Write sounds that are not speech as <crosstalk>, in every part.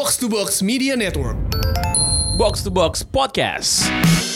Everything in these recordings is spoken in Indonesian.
Box to Box Media Network. Box to Box Podcast.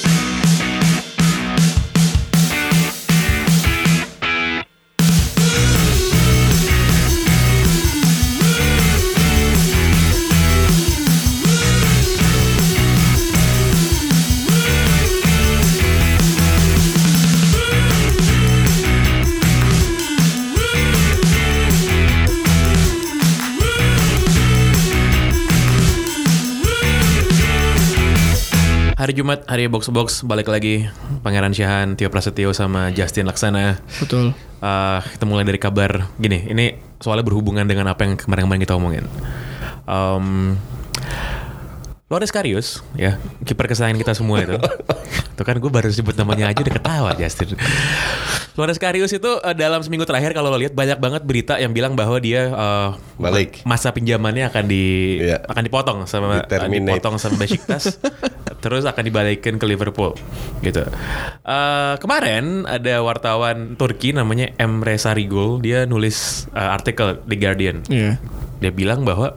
Hari Jumat, hari Box Box balik lagi Pangeran Syahan, Tio Prasetyo sama Justin Laksana. Betul. Eh, kita mulai dari kabar gini. Ini soalnya berhubungan dengan apa yang kemarin-kemarin kita omongin. Um, Loris Karius, ya kiper kesayangan kita semua itu. <laughs> Tuh kan gue baru sebut namanya aja udah ketawa Justin. Loris Karius itu eh, dalam seminggu terakhir kalau lo lihat banyak banget berita yang bilang bahwa dia eh, Balik. masa pinjamannya akan di Iya. akan dipotong sama Di-terminate. dipotong sama Besiktas <laughs> terus akan dibalikin ke Liverpool gitu. Eh, kemarin ada wartawan Turki namanya Emre Sarigol dia nulis eh, artikel di Guardian. Iya. Dia bilang bahwa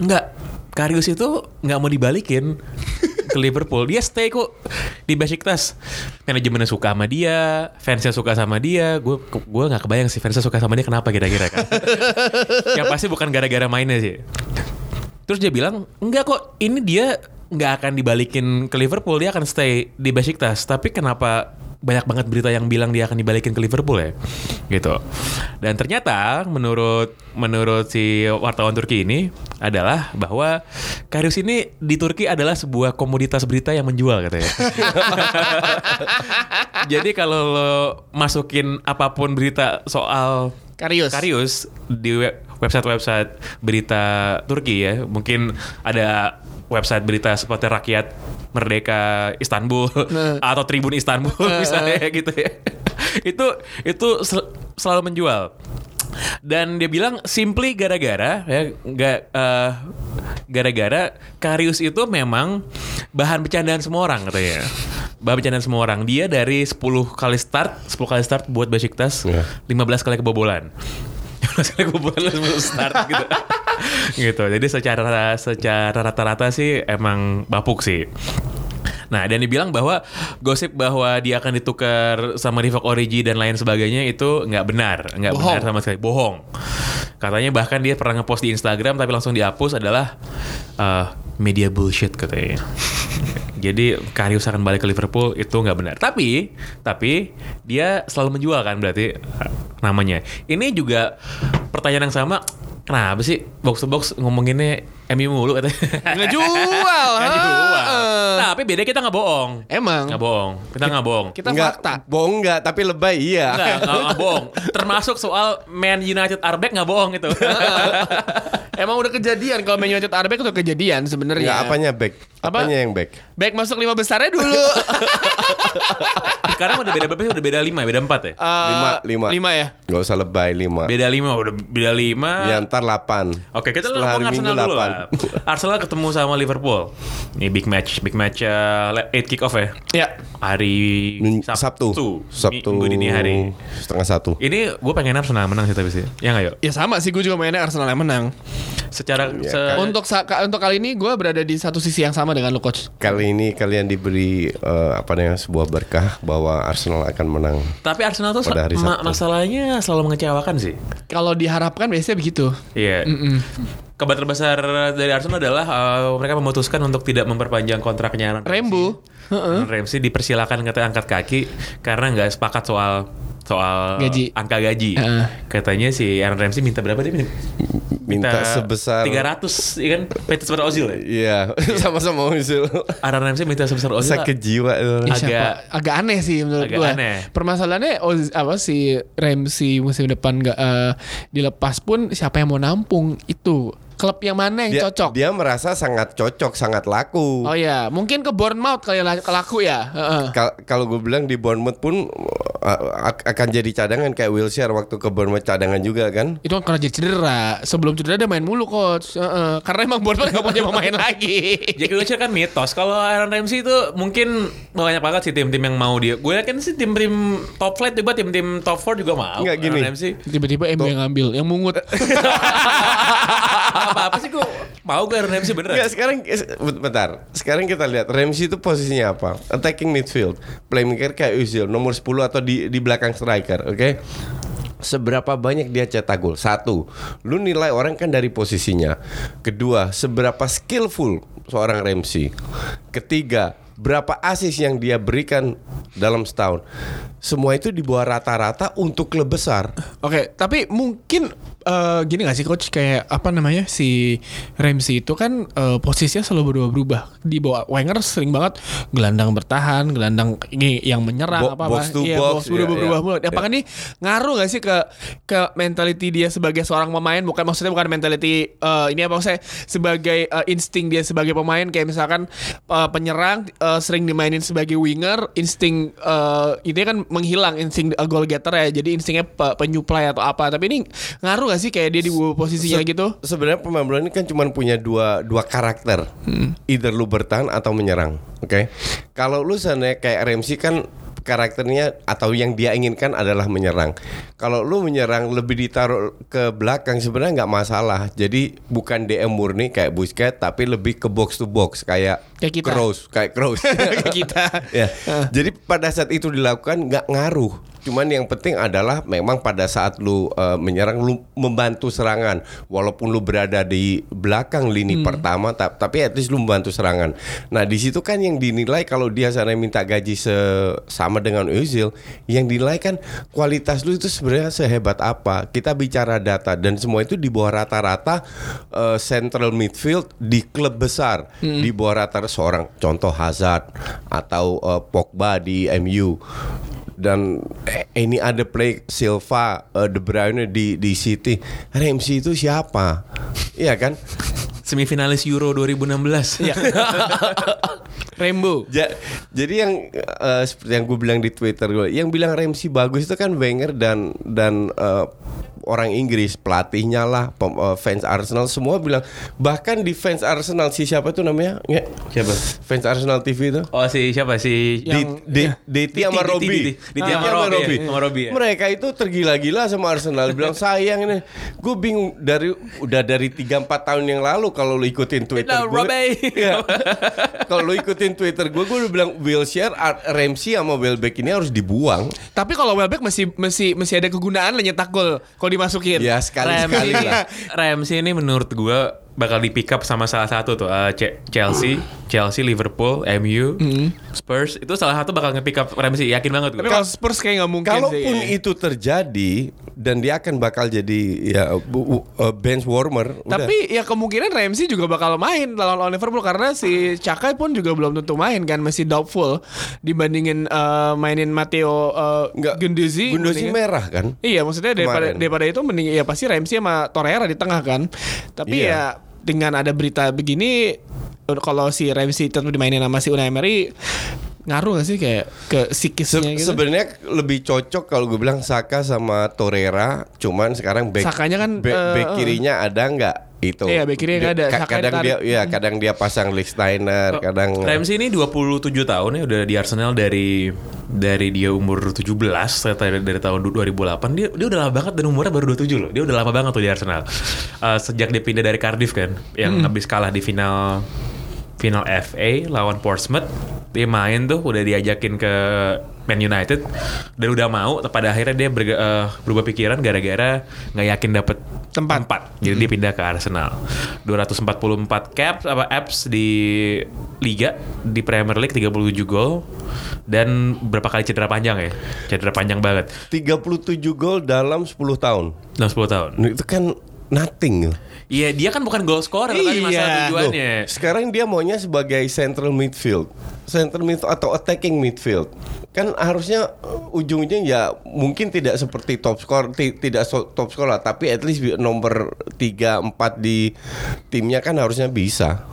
enggak Karius itu nggak mau dibalikin ke Liverpool. Dia stay kok di Besiktas. Manajemennya suka sama dia, fansnya suka sama dia. Gue gue nggak kebayang sih fansnya suka sama dia kenapa kira-kira kan. Yang pasti bukan gara-gara mainnya sih. Terus dia bilang, enggak kok ini dia nggak akan dibalikin ke Liverpool, dia akan stay di Besiktas. Tapi kenapa banyak banget berita yang bilang dia akan dibalikin ke Liverpool ya? Gitu. Dan ternyata menurut menurut si wartawan Turki ini adalah bahwa Karius ini di Turki adalah sebuah komoditas berita yang menjual katanya. <laughs> Jadi kalau lo masukin apa pun berita soal Karius. Karius di web- website-website berita Turki ya. Mungkin ada website berita seperti Rakyat Merdeka Istanbul <laughs> atau Tribun Istanbul misalnya <laughs> gitu ya. itu itu sel- selalu menjual. Dan dia bilang simply gara-gara ya nggak eh, gara-gara Karius itu memang bahan bercandaan semua orang katanya. Bahan bercandaan semua orang. Dia dari 10 kali start, 10 kali start buat Besiktas, Iya. 15 kali kebobolan. 15 kali kebobolan sebelum start gitu. <laughs> gitu. Jadi secara secara rata-rata sih emang bapuk sih. Nah, dan dibilang bahwa gosip bahwa dia akan ditukar sama Rivok Origi dan lain sebagainya itu nggak benar, nggak benar sama sekali, bohong. Katanya bahkan dia pernah ngepost di Instagram tapi langsung dihapus adalah uh, media bullshit katanya. <laughs> Jadi Karius akan balik ke Liverpool itu nggak benar. Tapi, tapi dia selalu menjual kan berarti uh, namanya. Ini juga pertanyaan yang sama. Kenapa sih box to box ngomonginnya MU mulu katanya? Nggak jual. <laughs> Nggak. Nah, tapi beda kita nggak bohong. Emang. Nggak bohong. Kita nggak bohong. Kita Enggak, fakta. bohong enggak, tapi lebay iya. Nggak, nggak, nggak bohong. Termasuk soal Man United are back nggak bohong itu. Emang udah kejadian kalau Man United Arbeck itu kejadian sebenarnya. Enggak apanya back? Apa? Apanya yang back? Back masuk lima besarnya dulu. <laughs> Sekarang udah beda berapa sih? Udah beda lima, beda empat ya? Eh, Lima, lima. Lima ya. Enggak usah lebay lima. Beda lima, udah beda lima. Ya ntar delapan. Oke, kita Setelah ngomong Arsenal Minggu dulu lah. <laughs> Arsenal ketemu sama Liverpool. Ini big match, big match uh, 8 kick off ya. Ya. Hari Min- Sabtu. Sabtu. Sabtu. Minggu dini hari. Setengah satu. Ini gue pengen Arsenal menang sih tapi sih. Ya nggak yuk? Ya sama sih gue juga mainnya Arsenal yang menang. Secara Ya, se- kan. Untuk untuk kali ini gue berada di satu sisi yang sama dengan lu coach. Kali ini kalian diberi eh, apa namanya sebuah berkah bahwa Arsenal akan menang. tapi Arsenal tuh Pada hari ma- Sabtu. masalahnya selalu mengecewakan sih. Kalau diharapkan biasanya begitu. Iya. Kabar terbesar dari Arsenal adalah uh, mereka memutuskan untuk tidak memperpanjang kontraknya Rembu. Ramsey. Aaron Ramsey dipersilakan katanya angkat kaki karena nggak sepakat soal soal Gaji. angka gaji. Heeh. Katanya si Aaron Ramsey minta berapa dia? Minta sebesar 300 ya kan? Minta sebesar Ozil ya? Iya, <laughs> sama-sama usul. Aaron Ramsey minta sebesar Ozil. Sakit jiwa itu. Ya, Agak- siapa? agak aneh sih menurut agak gue. aneh. Permasalahannya Oz- apa si Ramsey musim depan nggak eh, dilepas pun siapa yang mau nampung itu klub yang mana yang Dia, cocok? dia merasa sangat cocok, sangat laku. Oh ya, mungkin ke Bournemouth kali la- laku ya. Heeh. Kal- Kalau gue bilang di Bournemouth pun uh, ak- akan jadi cadangan kayak Wilshere waktu ke Bournemouth cadangan juga kan. Itu kan karena jadi cedera. Sebelum cedera dia main mulu coach. Heeh. Karena emang Bournemouth gak punya pemain <laughs> lagi. Jackie Wilshere kan mitos. Kalau Aaron Ramsey itu mungkin banyak banget sih tim-tim yang mau dia. Gue yakin sih tim-tim top flight juga tim-tim top 4 juga mau. Nggak, gini. Aaron Ramsey. Tiba-tiba MU yang ngambil, yang mungut. <laughs> apa-apa sih kok mau gak Ramsey beneran? Enggak, sekarang bentar. Sekarang kita lihat Ramsey itu posisinya apa? Attacking midfield, playmaker kayak Özil nomor 10 atau di di belakang striker, oke? Seberapa banyak dia cetak gol? Satu, lu nilai orang kan dari posisinya. Kedua, seberapa skillful seorang Ramsey. Ketiga, berapa asis yang dia berikan dalam setahun. Semua itu di bawah rata-rata untuk klub besar. Oke, tapi mungkin eh, gini gak sih coach kayak apa namanya si Ramsey itu kan eh, posisinya selalu berubah-berubah. Di bawah Wenger sering banget gelandang bertahan, gelandang yang menyerang Bo- apa apa. box to iya, box, box berubah iya, berubah iya. mulu. Apakah ini ngaruh gak sih ke ke mentality dia sebagai seorang pemain? Bukan maksudnya bukan mentality eh, ini apa saya sebagai eh, insting dia sebagai pemain kayak misalkan eh, penyerang eh, sering dimainin sebagai winger, insting eh, ini kan menghilang insting eh, goal getter ya. Jadi instingnya pe- penyuplai atau apa. Tapi ini ngaruh gak sih kayak dia di posisinya Se- gitu? Sebenarnya pemain bola ini kan cuma punya dua dua karakter. Hmm. Either lu bertahan atau menyerang. Oke. Kalau lu sana kayak Ramsey kan karakternya atau yang dia inginkan adalah menyerang. Kalau lu menyerang lebih ditaruh ke belakang sebenarnya nggak masalah. Jadi bukan DM murni kayak Busquets tapi lebih ke box to box kayak Kayak kita. Kroos, kayak Kroos. <laughs> Kayak kita. ya. Jadi pada saat itu dilakukan nggak ngaruh. Cuman yang penting adalah memang pada saat lu uh, menyerang lu membantu serangan. Walaupun lu berada di belakang lini pertama ta- tapi at least lu membantu serangan. Nah, di situ kan yang dinilai kalau dia sana minta gaji sama dengan Özil, yang dinilai kan kualitas lu itu sebenarnya sehebat apa. Kita bicara data dan semua itu di bawah rata-rata uh, central midfield di klub besar, di bawah rata seorang contoh Hazard atau uh, Pogba di MU dan eh, ini ada play Silva, eh, De Bruyne di di City. Ramsey itu siapa? Iya kan? Semifinalis Euro 2016. Iya. <laughs> Rainbow. Ja- jadi yang eh, seperti yang gue bilang di Twitter gue, yang bilang Ramsey bagus itu kan Wenger dan dan eh, orang Inggris pelatihnya lah, pem- eh, fans Arsenal semua bilang bahkan di fans Arsenal si siapa itu namanya? Nge- Siapa? Fans Arsenal TV itu. Oh si siapa si Di, Yang- di, Diti sama Robby. Diti, sama ya, sama Robby, ya. Mereka itu tergila-gila sama Arsenal. Bilang <laughs> sayang ini. Gue bingung dari udah dari 3-4 tahun yang lalu kalau lu ikutin Twitter Hello, gue. <laughs> Iya. kalau lu ikutin Twitter gue, gue udah bilang Wilshere, Ramsey sama Welbeck ini harus dibuang. Tapi kalau Welbeck masih masih masih ada kegunaan lah nyetak gol kalau dimasukin. Ya sekali-sekali Ramsey, lah. <laughs> Ramsey ini menurut gua bakal di pick up sama salah satu tuh eh, Ce- Chelsea, Chelsea, Liverpool, MU, Spurs itu salah satu bakal nge-pick up Ramsey yakin banget Tapi gua. kalau Spurs kayak nggak mungkin Kalaupun sih. itu terjadi dan dia akan bakal jadi ya bu- uh, bench warmer. udah. Tapi ya kemungkinan Ramsey juga bakal main lawan Liverpool karena si Cakai pun juga belum tentu main kan masih doubtful dibandingin eh, mainin Matteo uh, Nggak, Gunduzi. Gunduzi merah kan? Iya maksudnya daripada Kemarin. daripada itu mending ya pasti Ramsey sama Torreira di tengah kan. Tapi Iya. ya dengan ada berita begini kalau si Ramsey tetap dimainin sama si Unai Emery ngaruh gak sih kayak ke Se- psikisnya gitu? Sebenarnya lebih cocok kalau gue bilang Saka sama Torreira, cuman sekarang back Sakanya kan, back, eh, back kirinya ada nggak itu? Iya, back ada. Ka- kadang dia, ya kadang dia pasang Lichtsteiner, kadang Ramsey ini 27 tahun ya udah di Arsenal dari dari dia umur 17 ternyata dari, dari tahun 2008 dia dia udah lama banget dan umurnya baru 27 loh. Dia udah lama banget tuh di Arsenal. Eh, sejak dia pindah dari Cardiff kan yang habis kalah di final final FA lawan Portsmouth dia main tuh udah diajakin ke Man United dan udah mau pada akhirnya dia berga- eh, berubah pikiran gara-gara nggak yakin dapet Tempat. Jadi dia pindah ke Arsenal. 244 caps apa apps di liga di Premier League 37 gol dan berapa kali cedera panjang ya? Cedera panjang banget. 37 gol dalam 10 tahun. Dalam 10 tahun. Itu kan nothing. Iya, dia kan bukan goal scorer kan Iya. masalah Loh, tujuannya. sekarang dia maunya sebagai central midfield, central midfield atau attacking midfield. Kan harusnya uh, ujungnya ya mungkin tidak seperti top score, ti- tidak top score lah, tapi at least nomor 3 4 di timnya kan harusnya bisa.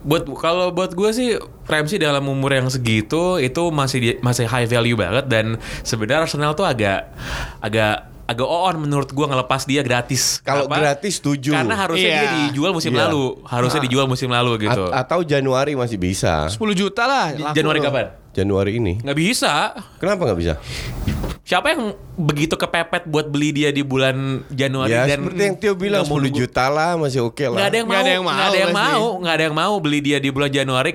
Buat kalau buat gue sih Ramsey dalam umur yang segitu itu masih di- masih high value banget dan sebenarnya Arsenal tuh agak agak agak on menurut gue ngelepas dia gratis. Kalau gratis setuju. Karena harusnya Iya. dia dijual musim Iya. lalu, harusnya dijual musim lalu gitu. A- atau Januari masih bisa. 10 juta lah. laku Januari loh. kapan? Januari ini. Nggak bisa. Kenapa nggak bisa? Siapa yang begitu kepepet buat beli dia di bulan Januari Ya dan seperti yang Tio bilang nggak mau 10 nunggu- juta lah masih oke lah. Nggak ada yang mau, Nggak ada yang nggak ada mau yang mau, nggak ada yang mau beli dia di bulan Januari.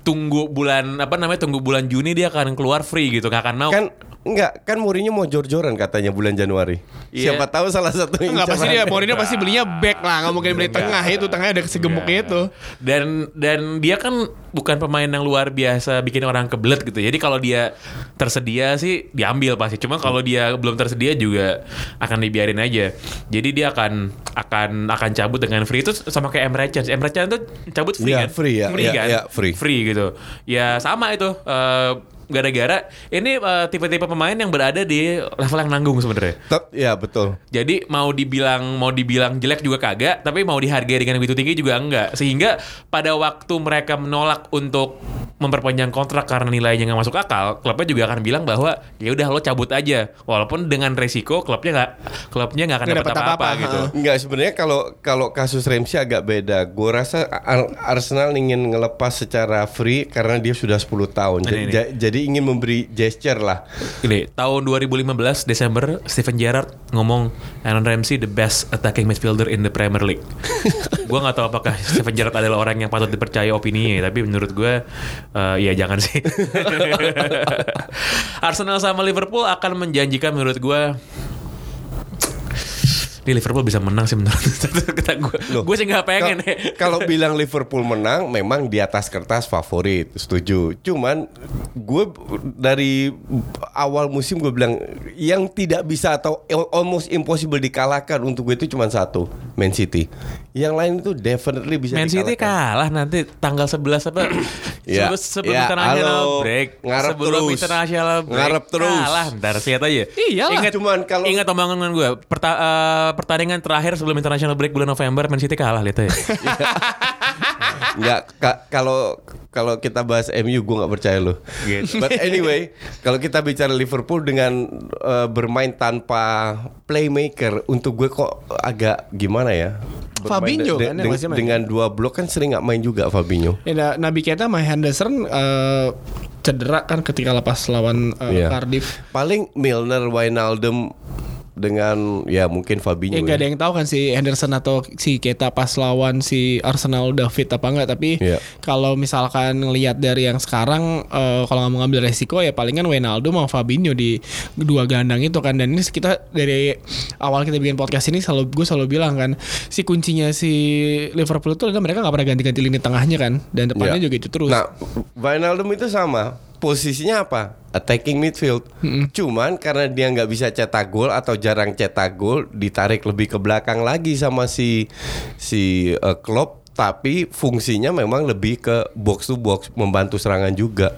Tunggu bulan apa namanya? Tunggu bulan Juni dia akan keluar free gitu, nggak akan mau. Kan enggak kan Mourinho mau jor-joran katanya bulan Januari. Iya. Siapa tahu salah satu Enggak pasti dia. Mourinho pasti belinya back lah, nggak mungkin beli tengah itu tengahnya ada segemuknya itu. Dan dan dia kan bukan pemain yang luar biasa bikin orang kebelet gitu. Jadi kalau dia tersedia sih diambil pasti. Cuma kalau dia belum tersedia juga akan dibiarin aja. Jadi dia akan akan akan cabut dengan free itu sama kayak Emre Can. Emre Can tuh cabut free Iya, kan? free ya. Free Iya, kan? iya, free. Free gitu. Ya sama itu eh, gara-gara ini eh, tipe-tipe pemain yang berada di level yang nanggung sebenarnya. Tep- ya betul. Jadi mau dibilang mau dibilang jelek juga kagak, tapi mau dihargai dengan begitu tinggi juga enggak. Sehingga pada waktu mereka menolak untuk memperpanjang kontrak karena nilainya nggak masuk akal, klubnya juga akan bilang bahwa ya udah lo cabut aja. Walaupun dengan resiko klubnya nggak klubnya nggak akan Nggak dapat apa-apa apa-apa, gitu. ha. Enggak sebenarnya kalau kalau kasus Ramsey agak beda. Gue rasa Ar- Arsenal ingin ngelepas secara free karena dia sudah 10 tahun. Ini, Jadi, ini. ja- jadi ingin memberi gesture lah. Ini tahun 2015 Desember Steven Gerrard ngomong Aaron Ramsey the best attacking midfielder in the Premier League. <laughs> gue nggak tahu apakah Steven Gerrard adalah orang yang patut dipercaya opininya, tapi menurut gue eh, ya jangan sih. <laughs> Arsenal sama Liverpool akan menjanjikan menurut gue ini Liverpool bisa menang sih menurut <laughs> kata gue. Gue sih nggak pengen. Kal- Kalau bilang Liverpool menang, memang di atas kertas favorit, setuju. Cuman gue dari awal musim gue bilang yang tidak bisa atau almost impossible dikalahkan untuk gue itu cuma satu, Man City. Yang lain itu definitely bisa Man City kalah nanti tanggal 11 apa? <clears throat> Ya, sebelum sebelum ya, international halo. break. Ngarep sebelum terus. international break. Ngarep terus. Kalah, ntar lihat aja. Iyalah, ingat, cuman kalau- ingat omongan gue. Perta- eh, pertandingan terakhir sebelum international break bulan November Man City kalah lihat aja. <laughs> <laughs> Nggak, ka- kalau kalau kita bahas MU gue nggak percaya lo. Gitu. But anyway, kalau kita bicara Liverpool dengan eh, bermain tanpa playmaker, untuk gue kok agak gimana ya? Fabinho de- kan de- yang masih main. dengan dua blok kan sering nggak main juga Fabinho. Ya, nah, Nabi Keita sama Henderson eh, cedera kan ketika lepas lawan eh, Iya. Cardiff. Paling Milner, Wijnaldum dengan ya mungkin Fabinho. Ya nggak ada ya. yang tahu kan si Henderson atau si Keita pas lawan si Arsenal udah fit apa enggak tapi Iya. kalau misalkan ngelihat dari yang sekarang eh, kalau nggak mau ngambil resiko ya palingan Wijnaldum sama Fabinho di dua gandang itu kan dan ini kita dari awal kita bikin podcast ini selalu gue selalu bilang kan si kuncinya si Liverpool itu adalah mereka nggak pernah ganti-ganti lini tengahnya kan dan depannya Ya. juga itu terus. Nah, Wijnaldum itu sama. Posisinya apa? Attacking midfield. Cuman karena dia nggak bisa cetak gol atau jarang cetak gol, ditarik lebih ke belakang lagi sama si si eh, Klopp. Tapi fungsinya memang lebih ke box to box, membantu serangan juga.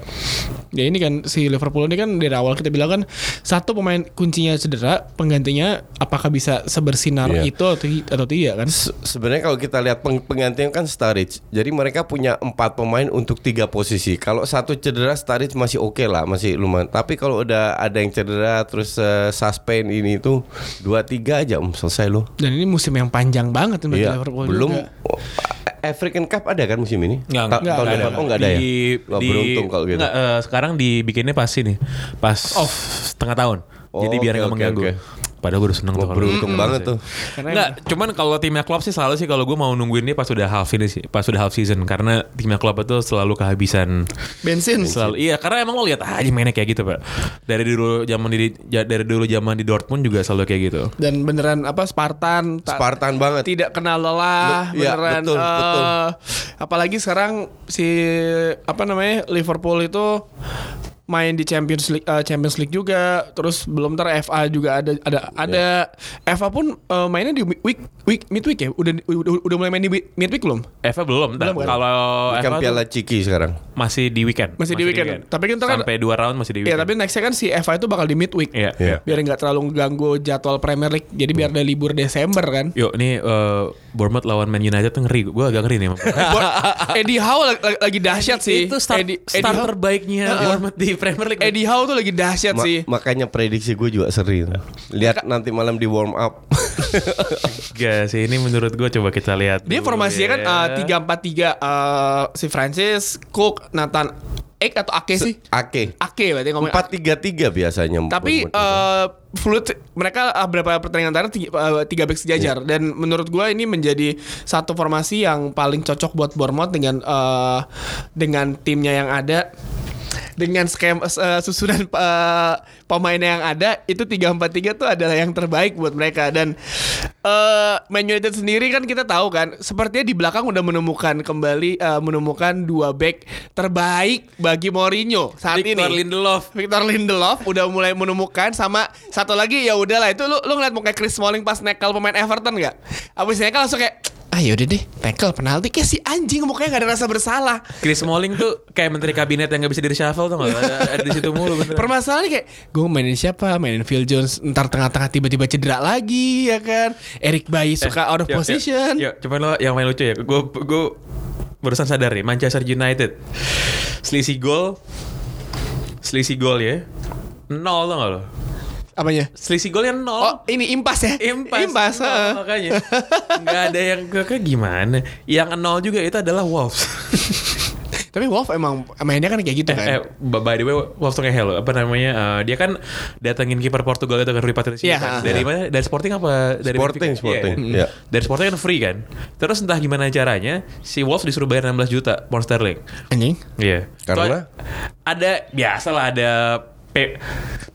Ya ini kan si Liverpool ini kan dari awal kita bilang kan satu pemain kuncinya cedera, penggantinya apakah bisa sebersinar Iya. itu atau, atau tidak kan? Se- Sebenarnya kalau kita lihat peng- penggantian kan Sturridge. Jadi mereka punya empat pemain untuk tiga posisi. Kalau satu cedera Sturridge masih oke lah, masih lumayan. Tapi kalau udah ada yang cedera terus eh, suspend ini itu dua tiga aja um, selesai loh. Dan ini musim yang panjang banget Iya, Liverpool belum juga. African Cup ada kan musim ini? Nggak, Ta- nggak, tahun depan ada. oh nggak ada ya? Di- Wah, di- beruntung kalau gitu. nggak, eh, sekarang dibikinnya pas ini, pas Off. setengah tahun. Oh, Jadi biar nggak oke, mengganggu. oke. Padahal gue udah seneng tuh. Beruntung banget tuh. Enggak, cuman kalau timnya Klopp sih selalu sih kalau gue mau nungguin dia pas udah half ini sih, pas udah half season karena timnya Klopp itu selalu kehabisan bensin. selalu iya karena emang lo lihat aja mainnya kayak gitu pak dari dulu zaman di dari dulu zaman di Dortmund juga selalu kayak gitu Dan beneran apa Spartan tak- Spartan banget. tidak kenal lelah Be- iya, beneran betul, eh, betul. apalagi sekarang si apa namanya Liverpool itu main di Champions League eh, Champions League juga terus belum ntar FA juga ada ada ada FA pun eh, mainnya di week week midweek ya udah udah, udah mulai main di midweek belum Eva belum. Belum kan? kalau kan tuh Piala Ciki sekarang. masih di weekend Masih di weekend. Tapi kan kan- sampai dua round masih di Iya weekend tapi nextnya kan si FA itu bakal di midweek Iya. Iya. biar nggak terlalu ganggu jadwal Premier League jadi biar ada libur Desember kan Yuk, ini eh, Bournemouth lawan Man United tuh ngeri. Gue agak ngeri nih. emang. Eddie Howe lagi, lagi dahsyat sih Itu start, Eddie, start Eddie terbaiknya Bournemouth di Premier League. Eddie Howe tuh lagi dahsyat Ma- sih makanya prediksi gue juga seri. Lihat nanti malam di warm up. <laughs> Gak sih, ini menurut gue coba kita lihat. Dia formasinya kan ya. eh, tiga empat tiga eh, si Francis, Cook, Nathan Ek atau Ake sih? Ake. Ake berarti ngomong. Empat tiga tiga biasanya. Tapi eh fluid mereka ah, berapa pertandingan terakhir tiga, eh, tiga back sejajar Iya. dan menurut gua ini menjadi satu formasi yang paling cocok buat Bournemouth dengan eh, dengan timnya yang ada dengan skema eh, susunan eh, pemain yang ada itu 3-4-3 tuh adalah yang terbaik buat mereka dan eh Man United sendiri kan kita tahu kan sepertinya di belakang udah menemukan kembali eh, menemukan dua back terbaik bagi Mourinho saat Victor ini. Lindelof. Victor Lindelof udah mulai menemukan sama satu lagi ya udahlah itu lu lu ngeliat muka Chris Smalling pas nekel pemain Everton nggak? Abis nekel langsung kayak ah yaudah deh tackle penalti kayak si anjing mukanya gak ada rasa bersalah. Chris Smalling tuh kayak menteri kabinet yang gak bisa di reshuffle tuh gak? Ada, di situ mulu bener. Permasalahannya kayak gue mainin siapa? Mainin Phil Jones ntar tengah-tengah tiba-tiba cedera lagi ya kan. Eric Bailly suka out of Yuk, position. Yuk, yuk, cuman lo yang main lucu ya. Gue gue barusan sadar nih Manchester United selisih gol selisih gol ya nol tau gak lo? Apanya? Selisih golnya nol. Oh ini impas ya? Impas, Impas. nol, heeh. makanya <laughs> nggak ada yang kayak gimana. Yang nol juga itu adalah Wolves. <laughs> Tapi Wolf emang mainnya kan kayak gitu Eh, kan. eh, by the way, Wolves tuh kayak hello. Apa namanya? eh, dia kan datengin kiper Portugal itu kan Rui Patricio. Iya, kan. Dari mana? Dari Sporting apa? Dari Sporting, Benfica? Sporting, Iya, iya. Dari Sporting kan free kan. Terus entah gimana caranya si Wolves disuruh bayar 16 juta pound sterling. Anjing. Iya. Karena? Tuh, ada biasalah ada pe-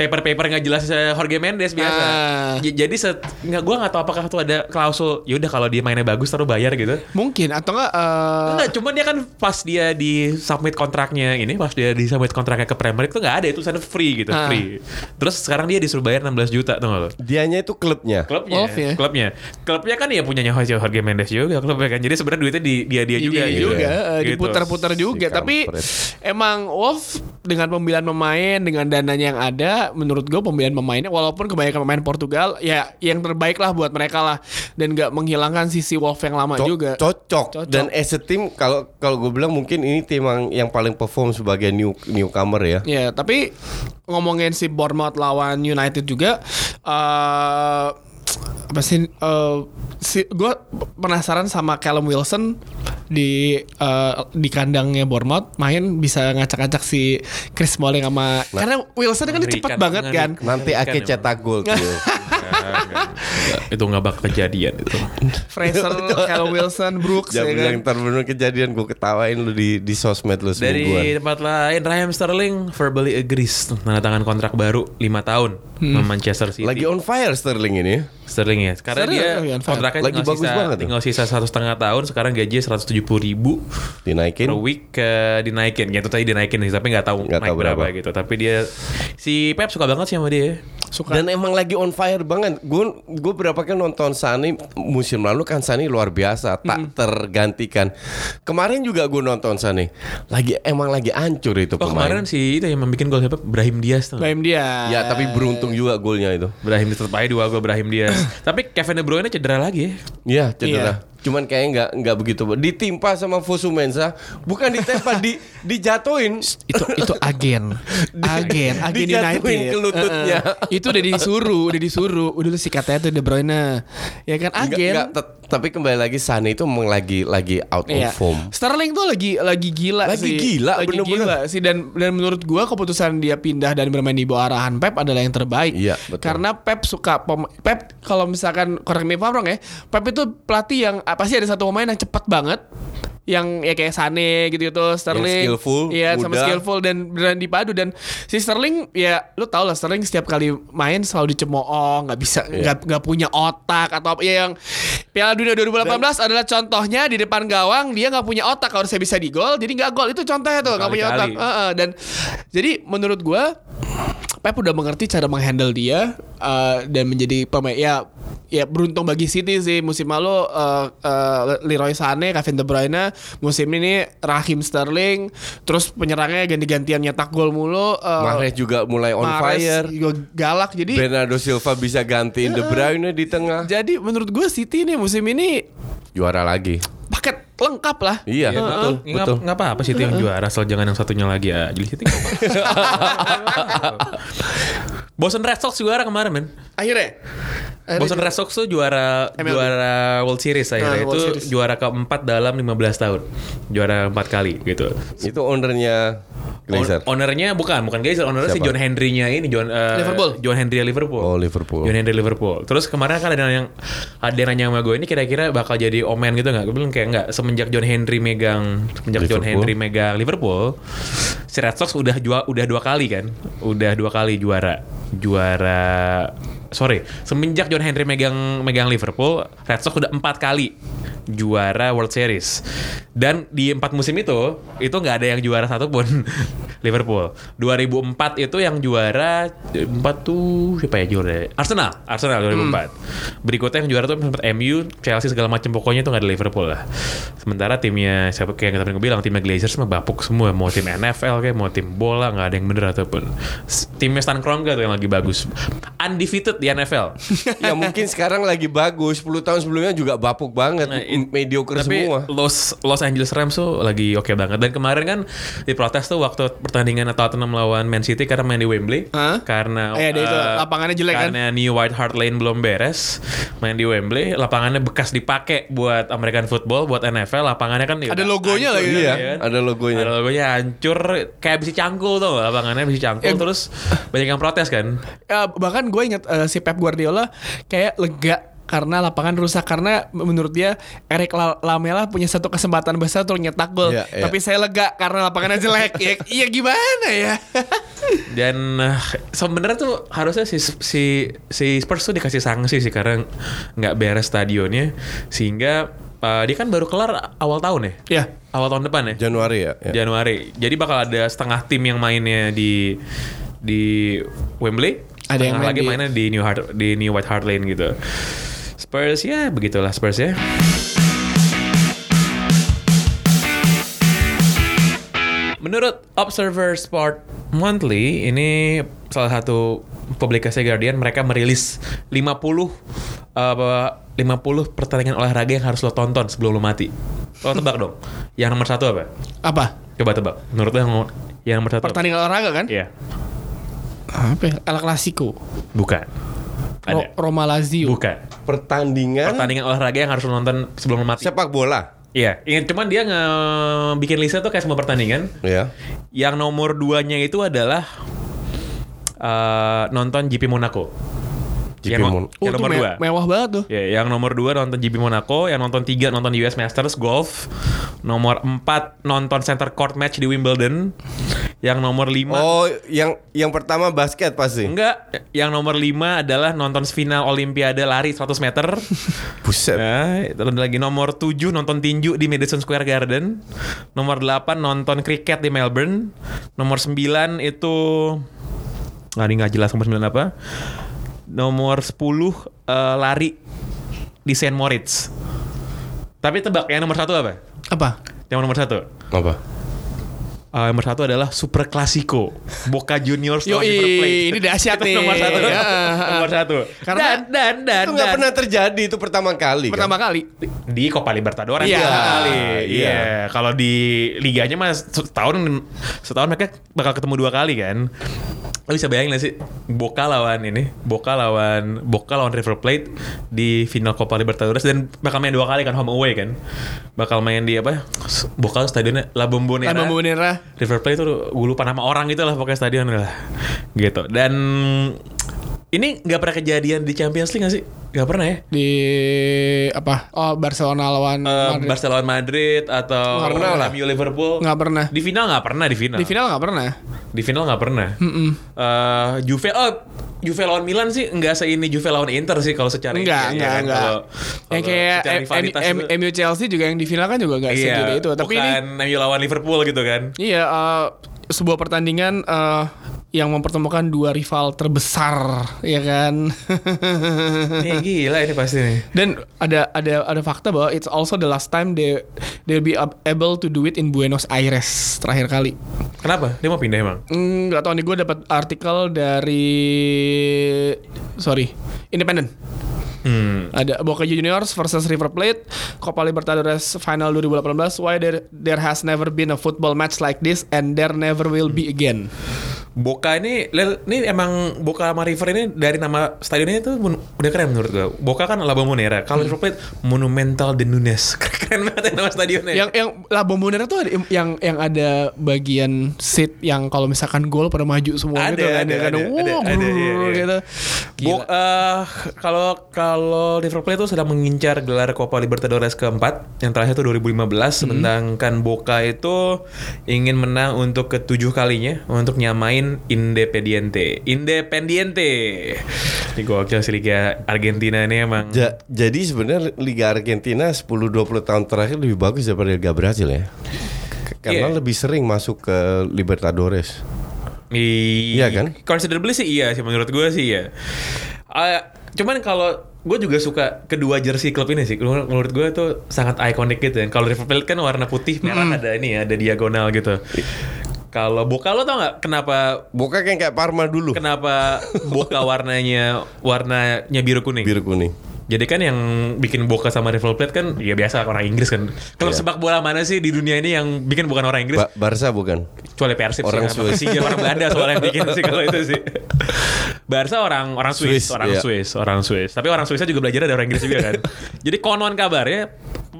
paper-paper nggak jelas eh, Jorge Mendes biasa. Ah. Jadi set nggak gua nggak tahu apakah tuh ada klausul ya udah kalau dia mainnya bagus taruh bayar gitu. Mungkin atau enggak eh, Enggak, cuma dia kan pas dia di submit kontraknya ini, pas dia di submit kontraknya ke Premier League tuh nggak ada itu tulisannya free gitu, Ah. free. Terus sekarang dia disuruh bayar 16 juta tuh lo. Dianya itu klubnya. Klubnya, Wolf ya? klubnya, klubnya kan ya punyanya Jorge Jorge Mendes juga klubnya kan. Jadi sebenarnya duitnya di dia dia juga, Iya gitu. juga, eh, Gitu. diputar-putar juga. Si Tapi kampret. emang Wolf dengan pembelian pemain, dengan dananya yang ada, menurut gue pembelian pemainnya, walaupun kebanyakan pemain Portugal, ya yang terbaik lah buat mereka lah, dan nggak menghilangkan sisi Wolf yang lama Co- juga. Cocok. Cocok. Dan as a team kalau kalau gue bilang mungkin ini tim yang, yang paling perform sebagai new newcomer ya. Ya, tapi ngomongin si Bournemouth lawan United juga, eh apa sih? eh, si, gue penasaran sama Callum Wilson di eh, di kandangnya Bournemouth main bisa ngacak-ngacak si Chris Smalling sama karena Wilson kan Mengerikan, cepet banget kan. Nanti Ake cetak gol enggak. itu nggak bakal kejadian itu. Fraser, Callum Wilson, Brooks ya Jangan kan. bilang ntar bener kejadian gue ketawain lu di di sosmed lu. Dari tempat lain, Raheem Sterling verbally agrees tanda tangan kontrak baru 5 tahun sama Manchester City. Lagi on fire Sterling ini. Sterling ya, karena Sterling dia fire. kontraknya Lagi tinggal bagus sisa, banget tuh. tinggal sisa satu setengah tahun. Sekarang gajinya 170 ribu Dinaikin. per week ke dinaikin. Ya itu tadi dinaikin sih, tapi nggak tahu Nggak naik tahu berapa. berapa. gitu. Tapi dia si Pep suka banget sih sama dia. Suka. Dan emang lagi on fire banget. Gue gue berapa kali nonton Sani musim lalu kan Sani luar biasa, tak tergantikan. Kemarin juga gue nonton Sani. Lagi emang lagi hancur itu Oh pemain. kemarin si itu yang membuat gol siapa? Brahim Diaz tuh. Blame dia. Ya tapi beruntung juga golnya itu. Brahim tetap aja dua gol Brahim Diaz. Tapi Kevin De Bruyne cedera lagi ya. Iya cedera. Iya. Cuman kayaknya nggak nggak begitu. Ditimpa sama Fosu Mensah, bukan ditempa di dijatuhin. itu itu agen <laughs> agen agen Dijatuhin United ke lututnya. Heeh. itu udah disuruh udah disuruh udah lu si katanya tuh De Bruyne ya kan agen nggak, tet- tapi kembali lagi Sani itu memang lagi lagi out Iya. of form. Sterling tuh lagi lagi gila Lagi sih. gila, lagi bener-bener. gila sih dan dan menurut gua keputusan dia pindah dan bermain di bawah arahan Pep adalah yang terbaik. Iya, betul. Karena Pep suka Pep kalau misalkan correct me ya, Pep itu pelatih yang pasti ada satu pemain yang cepat banget yang ya kayak Sane gitu gitu Sterling skillful, iya sama muda. skillful dan dan dipadu dan si Sterling ya lu tau lah Sterling setiap kali main selalu dicemooh nggak bisa Iya. nggak nggak punya otak atau apa ya yang Piala Dunia 2018 adalah contohnya di depan gawang dia nggak punya otak kalau saya bisa di gol jadi nggak gol itu contohnya tuh nggak punya otak Berkali-kali. Heeh, dan jadi menurut gua Pep udah mengerti cara menghandle dia eh, dan menjadi pemain ya ya beruntung bagi City sih musim lalu eh, eh, Leroy Sané, Kevin De Bruyne, musim ini Raheem Sterling, terus penyerangnya ganti-gantian nyetak gol mulu. eh, Mahrez juga mulai on Mahrez fire. juga galak jadi Bernardo Silva bisa gantiin De Bruyne di tengah. jadi menurut gue City nih musim ini Juara lagi. paket lengkap lah. Iya, Ya, betul, Nggak, betul. nggak apa-apa sih itu yang juara asal jangan yang satunya lagi aja. Jadi apa-apa. <laughs> Boston Red Sox juara kemarin men. Akhirnya. Boston Red Sox tuh juara MLB. juara World Series akhirnya World itu Series. juara keempat dalam 15 tahun. Juara empat kali gitu. Itu ownernya Glazer. On- ownernya bukan, bukan Glazer, ownernya si? John Henry-nya ini John eh, Liverpool. John Henry Liverpool. Oh, Liverpool. John Henry Liverpool. Terus kemarin kan ada yang ada yang nanya sama gue ini kira-kira bakal jadi omen gitu nggak? Gue bilang kayak nggak. Semenjak John Henry megang semenjak John Liverpool. Henry megang Liverpool, si Red Sox udah jua, udah dua kali kan, udah dua kali juara juara. Sorry, semenjak John Henry megang megang Liverpool, Red Sox udah empat kali juara World Series. Dan di empat musim itu, itu nggak ada yang juara satupun <laughs> Liverpool. 2004 itu yang juara empat tuh siapa ya juara? Arsenal, Arsenal 2004. Berikutnya yang juara tuh sempat MU, Chelsea segala macam pokoknya itu nggak ada Liverpool lah. Sementara timnya siapa kayak yang tadi gue bilang timnya Glazers mah bapuk semua, mau tim NFL kayak mau tim bola nggak ada yang bener ataupun timnya Stan Kroenke tuh yang lagi bagus, undefeated di NFL. <laughs> ya mungkin sekarang lagi bagus. 10 tahun sebelumnya juga bapuk banget. Nah, M- mediocre Tapi semua. Los Los Angeles Rams tuh lagi oke banget dan kemarin kan diprotes tuh waktu pertandingan Tottenham lawan Man City karena main di Wembley Hah? karena Eh, ada itu, eh, lapangannya jelek kan? karena New White Hart Lane belum beres main di Wembley lapangannya bekas dipakai buat American football buat NFL lapangannya kan ya Ada logonya lagi. gitu Iya, kan. ada logonya. ada logonya hancur kayak besi cangkul tuh lapangannya besi cangkul Eh, terus banyak yang protes kan Ya, bahkan gue inget eh, si Pep Guardiola kayak lega karena lapangan rusak karena menurut dia Eric La- Lamela punya satu kesempatan besar untuk nyetak gol Iya, iya. tapi saya lega karena lapangannya jelek ya, iya gimana ya <laughs> Dan eh, sebenarnya tuh harusnya si si si Spurs tuh dikasih sanksi sih karena nggak beres stadionnya sehingga eh, dia kan baru kelar awal tahun ya. ya Awal tahun depan ya. Januari ya. ya. Januari. Jadi bakal ada setengah tim yang mainnya di di Wembley. Ada yang lagi di- mainnya di New Hart, di New White Hart Lane gitu. Spurs ya begitulah Spurs ya. Menurut Observer Sport Monthly, ini salah satu publikasi Guardian mereka merilis 50 apa 50 pertandingan olahraga yang harus lo tonton sebelum lo mati. Lo tebak dong. Yang nomor satu apa? apa Coba tebak. Menurut lo yang, yang nomor satu? apa? pertandingan olahraga kan Iya. Apa ya? El Clasico Bukan. Ro- Ada. Roma Lazio Bukan. Pertandingan Pertandingan olahraga yang harus nonton sebelum mati. sepak bola. Iya. Ingat cuman dia nge bikin listnya tuh kayak semua pertandingan. Ya. Yang nomor duanya itu adalah eh, nonton GP Monaco. GP yang, Mon- oh yang nomor me- dua. mewah banget tuh Ya, yang nomor 2 nonton GP Monaco, yang nonton 3 nonton US Masters Golf, nomor 4 nonton center court match di Wimbledon, yang nomor 5 Oh, yang yang pertama basket pasti. enggak, yang nomor 5 adalah nonton final Olimpiade lari 100 meter. <laughs> Buset. Nah, terus lagi nomor 7 nonton tinju di Madison Square Garden. Nomor 8 nonton kriket di Melbourne. Nomor 9 itu Nah, ini nggak jelas nomor 9 apa. Nomor 10 eh, lari di Saint Moritz. Tapi tebak yang nomor satu apa? apa Yang nomor satu. Apa? Eh, nomor satu adalah Super Clasico Boca Juniors lawan River Plate. ini dahsyat <laughs> nih. nomor satu <laughs> Ya. Nomor satu Karena- Dan dan dan, Itu nggak pernah terjadi itu pertama kali. kan? pertama kali di Copa Libertadores Iya. pertama kali. Iya. Iya. Kalau di liganya mas setahun setahun mereka bakal ketemu dua kali kan. Lo bisa bayangin gak sih Boca lawan ini Boca lawan Boca lawan River Plate di final Copa Libertadores dan bakal main dua kali kan home away kan. Bakal main di apa? Boca stadionnya La Bombonera. La Bombonera River Plate tuh gue lupa nama orang gitu lah pokoknya stadion lah gitu dan ini nggak pernah kejadian di Champions League gak sih? Gak pernah ya? di apa oh Barcelona lawan Eh, Madrid. Barcelona Madrid atau Nggak pernah lah. MU Liverpool nggak pernah di final nggak pernah di final di final nggak pernah di final nggak pernah Eh, Juve oh Juve lawan Milan sih nggak seini Juve lawan Inter sih kalau secara Enggak, ini, enggak, ya kan? enggak. Kalau- yang kalau kayak MU Chelsea juga yang di final kan juga nggak iya, segede itu. Tapi ini bukan MU lawan Liverpool gitu kan iya eh, sebuah pertandingan eh, yang mempertemukan dua rival terbesar, ya kan? <laughs> ini gila ini pasti nih Dan ada ada ada fakta bahwa it's also the last time they they'll be ab- able to do it in Buenos Aires terakhir kali. kenapa dia mau pindah emang Hmm, nggak tahu nih gue dapat artikel dari sorry Independent. hmm. Ada Boca Juniors versus River Plate Copa Libertadores Final 2018 Why there, there has never been a football match like this And there never will be again Boca ini, ini emang Boca sama River ini dari nama stadionnya itu udah keren menurut gue. Boca kan La Bombonera, kalau River Plate Monumental de Nunes. <laughs> keren banget ya nama stadionnya. yang yang La Bombonera tuh ada yang yang ada bagian seat yang kalau misalkan gol pada maju semua Ada, gitu kan ada, ada, Wow, ada, ada, brrr, iya, iya. gitu. Eh, kalau kalau River Plate itu sedang mengincar gelar Copa Libertadores keempat, yang terakhir itu 2015, sedangkan Boca itu ingin menang untuk ketujuh kalinya untuk nyamain Independiente. Independiente. Ini gokil sih Liga Argentina ini emang. Ja- jadi sebenarnya Liga Argentina 10-20 tahun terakhir lebih bagus daripada Liga Brasil ya. Karena Iya. lebih sering masuk ke Libertadores. Iya kan? Considerably sih iya sih menurut gue sih ya. Eh, cuman kalau gue juga suka kedua jersey klub ini sih. Menurut, menurut gue tuh sangat ikonik gitu ya. Kalau River Plate kan warna putih merah ada ini ya, ada diagonal gitu. Kalau Boca lo tau nggak kenapa Boca kan kayak Parma dulu. kenapa Boca warnanya warnanya biru kuning? Biru kuning. Jadi kan yang bikin Boca sama River Plate kan ya biasa orang Inggris kan. Klub Iya. sepak bola mana sih di dunia ini yang bikin bukan orang Inggris? Ba- Barca bukan. kecuali Persib Orang sih, Swiss. Persija orang Belanda soalnya yang bikin sih kalau itu sih. Barca orang orang Swiss, Swiss, orang iya. Swiss, orang Swiss. Tapi orang Swissnya juga belajar dari orang Inggris juga kan. <laughs> Jadi konon kabarnya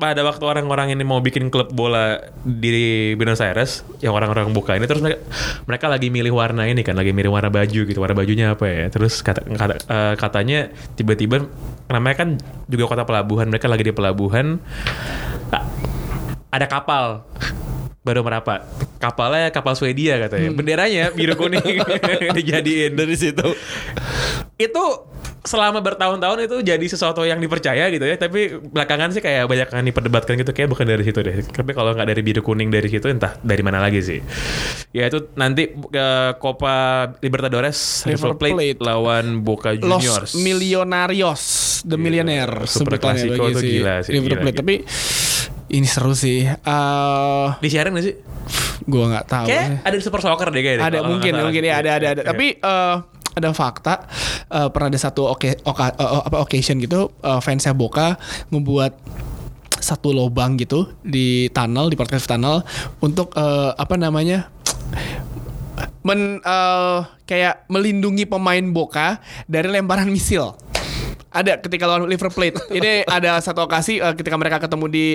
pada waktu orang-orang ini mau bikin klub bola di Buenos Aires, yang orang-orang buka ini terus mereka, mereka lagi milih warna ini kan, lagi milih warna baju gitu, warna bajunya apa ya. Terus kata, kata eh, katanya tiba-tiba namanya kan juga kota pelabuhan, mereka lagi di pelabuhan ada kapal baru merapat. Kapalnya kapal Swedia katanya. Benderanya biru kuning <laughs> dijadiin dari situ. Itu selama bertahun-tahun itu jadi sesuatu yang dipercaya gitu ya. Tapi belakangan sih kayak banyak yang diperdebatkan gitu kayak bukan dari situ deh. Tapi kalau nggak dari biru kuning dari situ entah dari mana lagi sih. Ya itu nanti ke Copa Libertadores River Plate, Plate. lawan Boca Juniors. Los Millonarios, The Millionaire Super sebutannya bagi si gila sih, River Plate. gila. Tapi ini seru sih. Eh Disiarin gak sih? gua nggak tahu. Kayak ada di Super Soccer deh kayaknya. ada mungkin mungkin ya ada ada ada Iya. tapi eh, ada fakta eh, pernah ada satu oke oka- eh, apa occasion gitu eh, fansnya Boca membuat satu lubang gitu di tunnel di protective tunnel untuk eh, apa namanya men eh, kayak melindungi pemain Boca dari lemparan misil ada ketika lawan River Plate. Ini ada satu okasi eh, ketika mereka ketemu di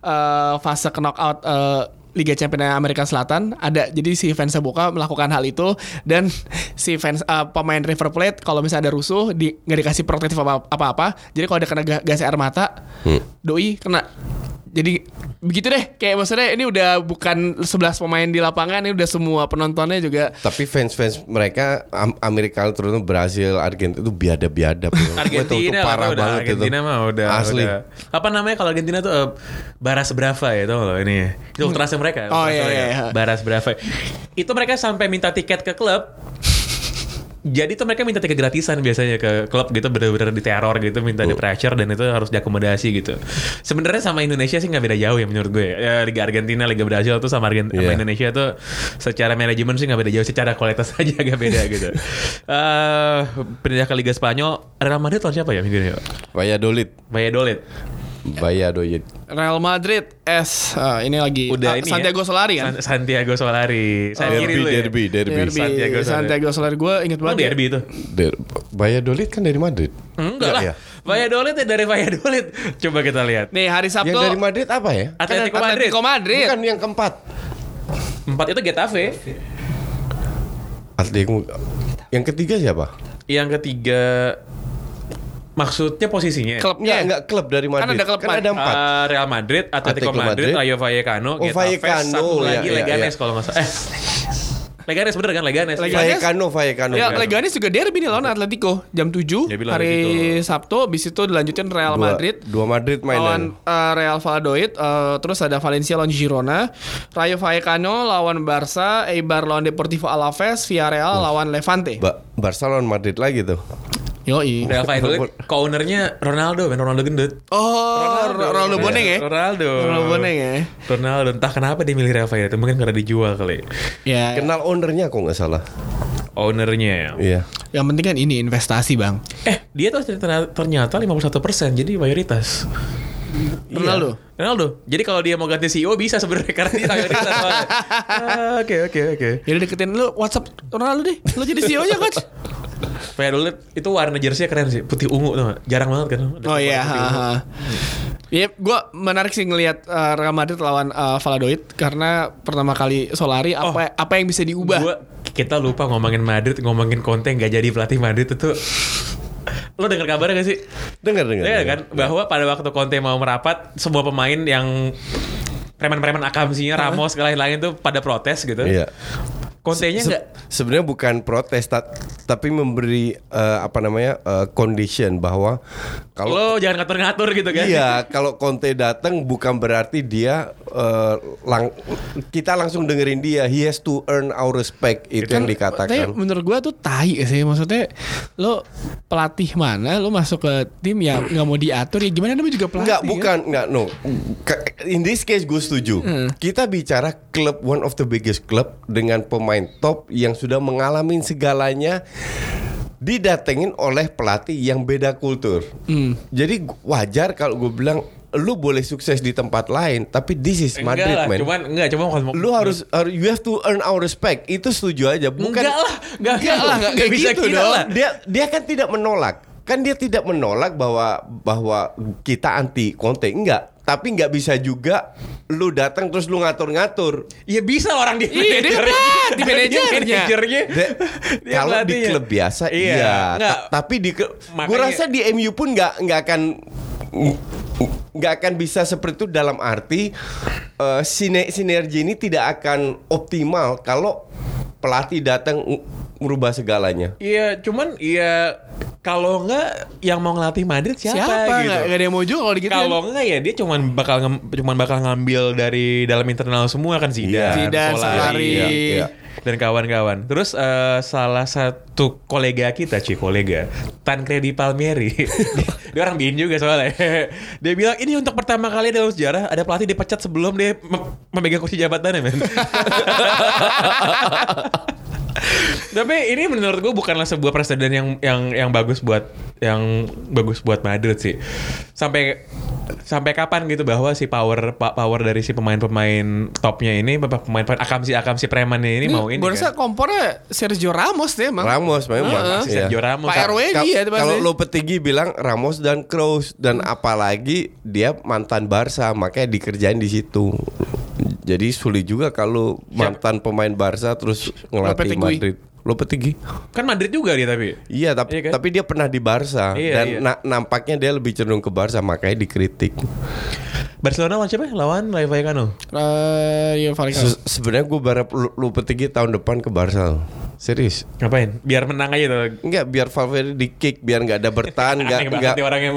eh, fase knockout eh, Liga Champions Amerika Selatan. Ada jadi si fans Boca melakukan hal itu dan si fans eh, pemain River Plate kalau misalnya ada rusuh di nggak dikasih protektif apa apa jadi kalau ada kena ga- gas air mata doi kena jadi begitu deh kayak maksudnya ini udah bukan 11 pemain di lapangan ini udah semua penontonnya juga Tapi fans-fans mereka Am- Amerika terutama Brasil, Argentina itu biadab-biadab. Wah, <laughs> itu- itu Argentina parah udah banget Argentina itu. mah udah Asli. udah. apa namanya kalau Argentina tuh eh, Baras Brava ya tau lo ini itu ultrasnya mereka Oh, iya, mereka. iya. Baras Brava itu mereka sampai minta tiket ke klub jadi tuh mereka minta tiket gratisan biasanya ke klub gitu bener-bener diteror gitu minta di pressure dan itu harus diakomodasi gitu. Sebenarnya sama Indonesia sih nggak beda jauh ya menurut gue ya, Liga Argentina Liga Brasil tuh sama, Argen- sama Iya. Indonesia tuh secara manajemen sih nggak beda jauh secara kualitas <laughs> aja agak beda gitu. Eh pindah ke Liga Spanyol Real Madrid lawan siapa ya minggu ini Valladolid, Valladolid Valladolid. Real Madrid S eh, ini lagi udah ah, ini Santiago ya? Solari kan San- Santiago Solari saya Derby, kiri lu ya derby, derby. Derby Santiago Solari. Santiago Solari gue inget Emang banget ya. derby itu Der- Valladolid kan dari Madrid. enggak lah ya? Valladolid ya dari Valladolid coba kita lihat Nih hari Sabtu Yang dari Madrid apa ya? Atletico Madrid Atletico Madrid. Bukan yang keempat. empat itu Getafe Atletico. Yang ketiga siapa? yang ketiga maksudnya posisinya Klubnya Enggak, enggak klub dari Madrid. ada klub kan ada empat. Eh, Real Madrid, Atletico, Atletico Madrid, Madrid. Rayo Vallecano, Oh, Getafe, Vallecano, satu ya, lagi ya, Leganes ya. kalau nggak salah. Eh, Leganes bener kan Leganes? Leganes. Vallecano, Vallecano. Ya, Vallecano. Leganes juga derby nih lawan Atletico jam 7 Ya, bilang hari Atletico. Sabtu habis itu dilanjutin Real Dua- Madrid Dua Madrid lawan mainan. eh, Real Valladolid eh, terus ada Valencia lawan Girona Rayo Vallecano lawan Barca Eibar lawan Deportivo Alaves Villarreal lawan Levante Ba Barcelona Madrid lagi tuh. Yoi Real Valladolid, co-ownernya Ronaldo, men Ronaldo gendut. Oh Ronaldo Boneng ya Ronaldo. Ronaldo Boneng ya Ronaldo, entah kenapa dia milih Real Valladolid, mungkin karena dijual kali. Ya Kenal ownernya kok nggak salah. Ownernya. Iya. Yang penting kan ini investasi bang Eh, dia tuh ternyata, ternyata 51% jadi mayoritas. Ronaldo. Iya. Ronaldo. Jadi kalau dia mau ganti CEO bisa sebenarnya karena dia mayoritas. <laughs> Ah, Oke oke oke. Jadi deketin lu WhatsApp Ronaldo deh. Lu jadi CEO nya coach. Kayak dulu itu warna jersey keren sih, putih ungu tuh. Jarang banget kan. Ada Oh iya. ha. Iya, gue menarik sih ngelihat uh, Real Madrid lawan uh, Valladolid karena pertama kali Solari apa apa yang bisa diubah. Gua kita lupa ngomongin Madrid, ngomongin Conte nggak jadi pelatih Madrid itu. Lo dengar kabarnya gak sih? Dengar dengar. Iya dengar. kan bahwa pada waktu Conte mau merapat semua pemain yang preman-preman akamsinya Ramos lain-lain tuh pada protes gitu. Iya. Conte-nya Se- nggak sebenarnya bukan protes ta- tapi memberi eh, apa namanya eh, condition bahwa kalau lo jangan ngatur-ngatur gitu kan. Iya, kalau Conte datang bukan berarti dia eh, lang kita langsung dengerin dia. He has to earn our respect itu yang Tapi dikatakan. menurut gua tuh tai sih maksudnya lo pelatih mana lo masuk ke tim yang nggak mau diatur ya gimana namanya juga pelatih Enggak, kan? bukan, enggak, no. In this case gue setuju. Hmm. Kita bicara klub one of the biggest club dengan pemain top yang sudah mengalami segalanya didatengin oleh pelatih yang beda kultur. Hmm. Jadi wajar kalau gue bilang lu boleh sukses di tempat lain, tapi this is Enggak Madrid, lah, man. cuman enggak cuma kalau lu harus, you have to earn our respect. Itu setuju aja. Bukan enggak lah, enggak, Enggak lah, enggak kayak bisa gitu dong. lah. dia dia kan tidak menolak kan dia tidak menolak bahwa bahwa kita anti Conte enggak tapi nggak bisa juga lu datang terus lu ngatur-ngatur Ya bisa lah orang dia Iya, dia kan di manajernya. manajernya. <laughs> Kalau di klub biasa Iya, iya, enggak. Ta- tapi di gue Makanya- rasa di MU pun nggak nggak akan nggak akan bisa seperti itu dalam arti eh, sine- sinergi ini tidak akan optimal kalau pelatih datang ng- merubah segalanya Iya, cuman iya kalau enggak yang mau ngelatih Madrid siapa, siapa gitu. nggak nggak ada yang mau juga kalau gitu Kalau enggak ya dia cuman bakal cuman bakal ngambil dari dalam internal semua kan Zidane, Iya. Zidane, Solari. Iya, iya. dan kawan-kawan. Terus eh, salah satu kolega kita, Ci, kolega Tancredi Palmieri. <laughs> dia orang bin juga soalnya. <laughs> dia bilang ini untuk pertama kali dalam sejarah ada pelatih dipecat sebelum dia mem- memegang kursi jabatannya, men. <laughs> Tapi ini menurut gue bukanlah sebuah presiden yang yang yang bagus buat yang bagus buat Madrid sih. Sampai sampai kapan gitu bahwa si power power dari si pemain-pemain topnya ini pemain pemain akamsi akamsi premannya ini, mau ini gue rasa kan. kompornya Sergio Ramos deh emang Ramos memang Heeh. iya. Sergio Ramos. Pak RW dia pasti. Kalau Lopetegui bilang Ramos dan Kroos dan apalagi dia mantan Barca makanya dikerjain di situ. Jadi sulit juga kalau mantan pemain Barca terus ngelatih Lopetegui. Madrid. Lopetegui. Kan Madrid juga dia tapi. Iya, tapi Iya kan? tapi dia pernah di Barca Iya, dan iya. na- nampaknya dia lebih cenderung ke Barca makanya dikritik. Barcelona lawan siapa? Lawan Rayo Vallecano. Eh, iya Vallecano. Se- Sebenarnya gue berharap Lo- Lopetegui tahun depan ke Barca. Serius. Ngapain? Biar menang aja tuh. Enggak, biar Valverde di kick, biar nggak ada bertahan, nggak <laughs> nggak orangnya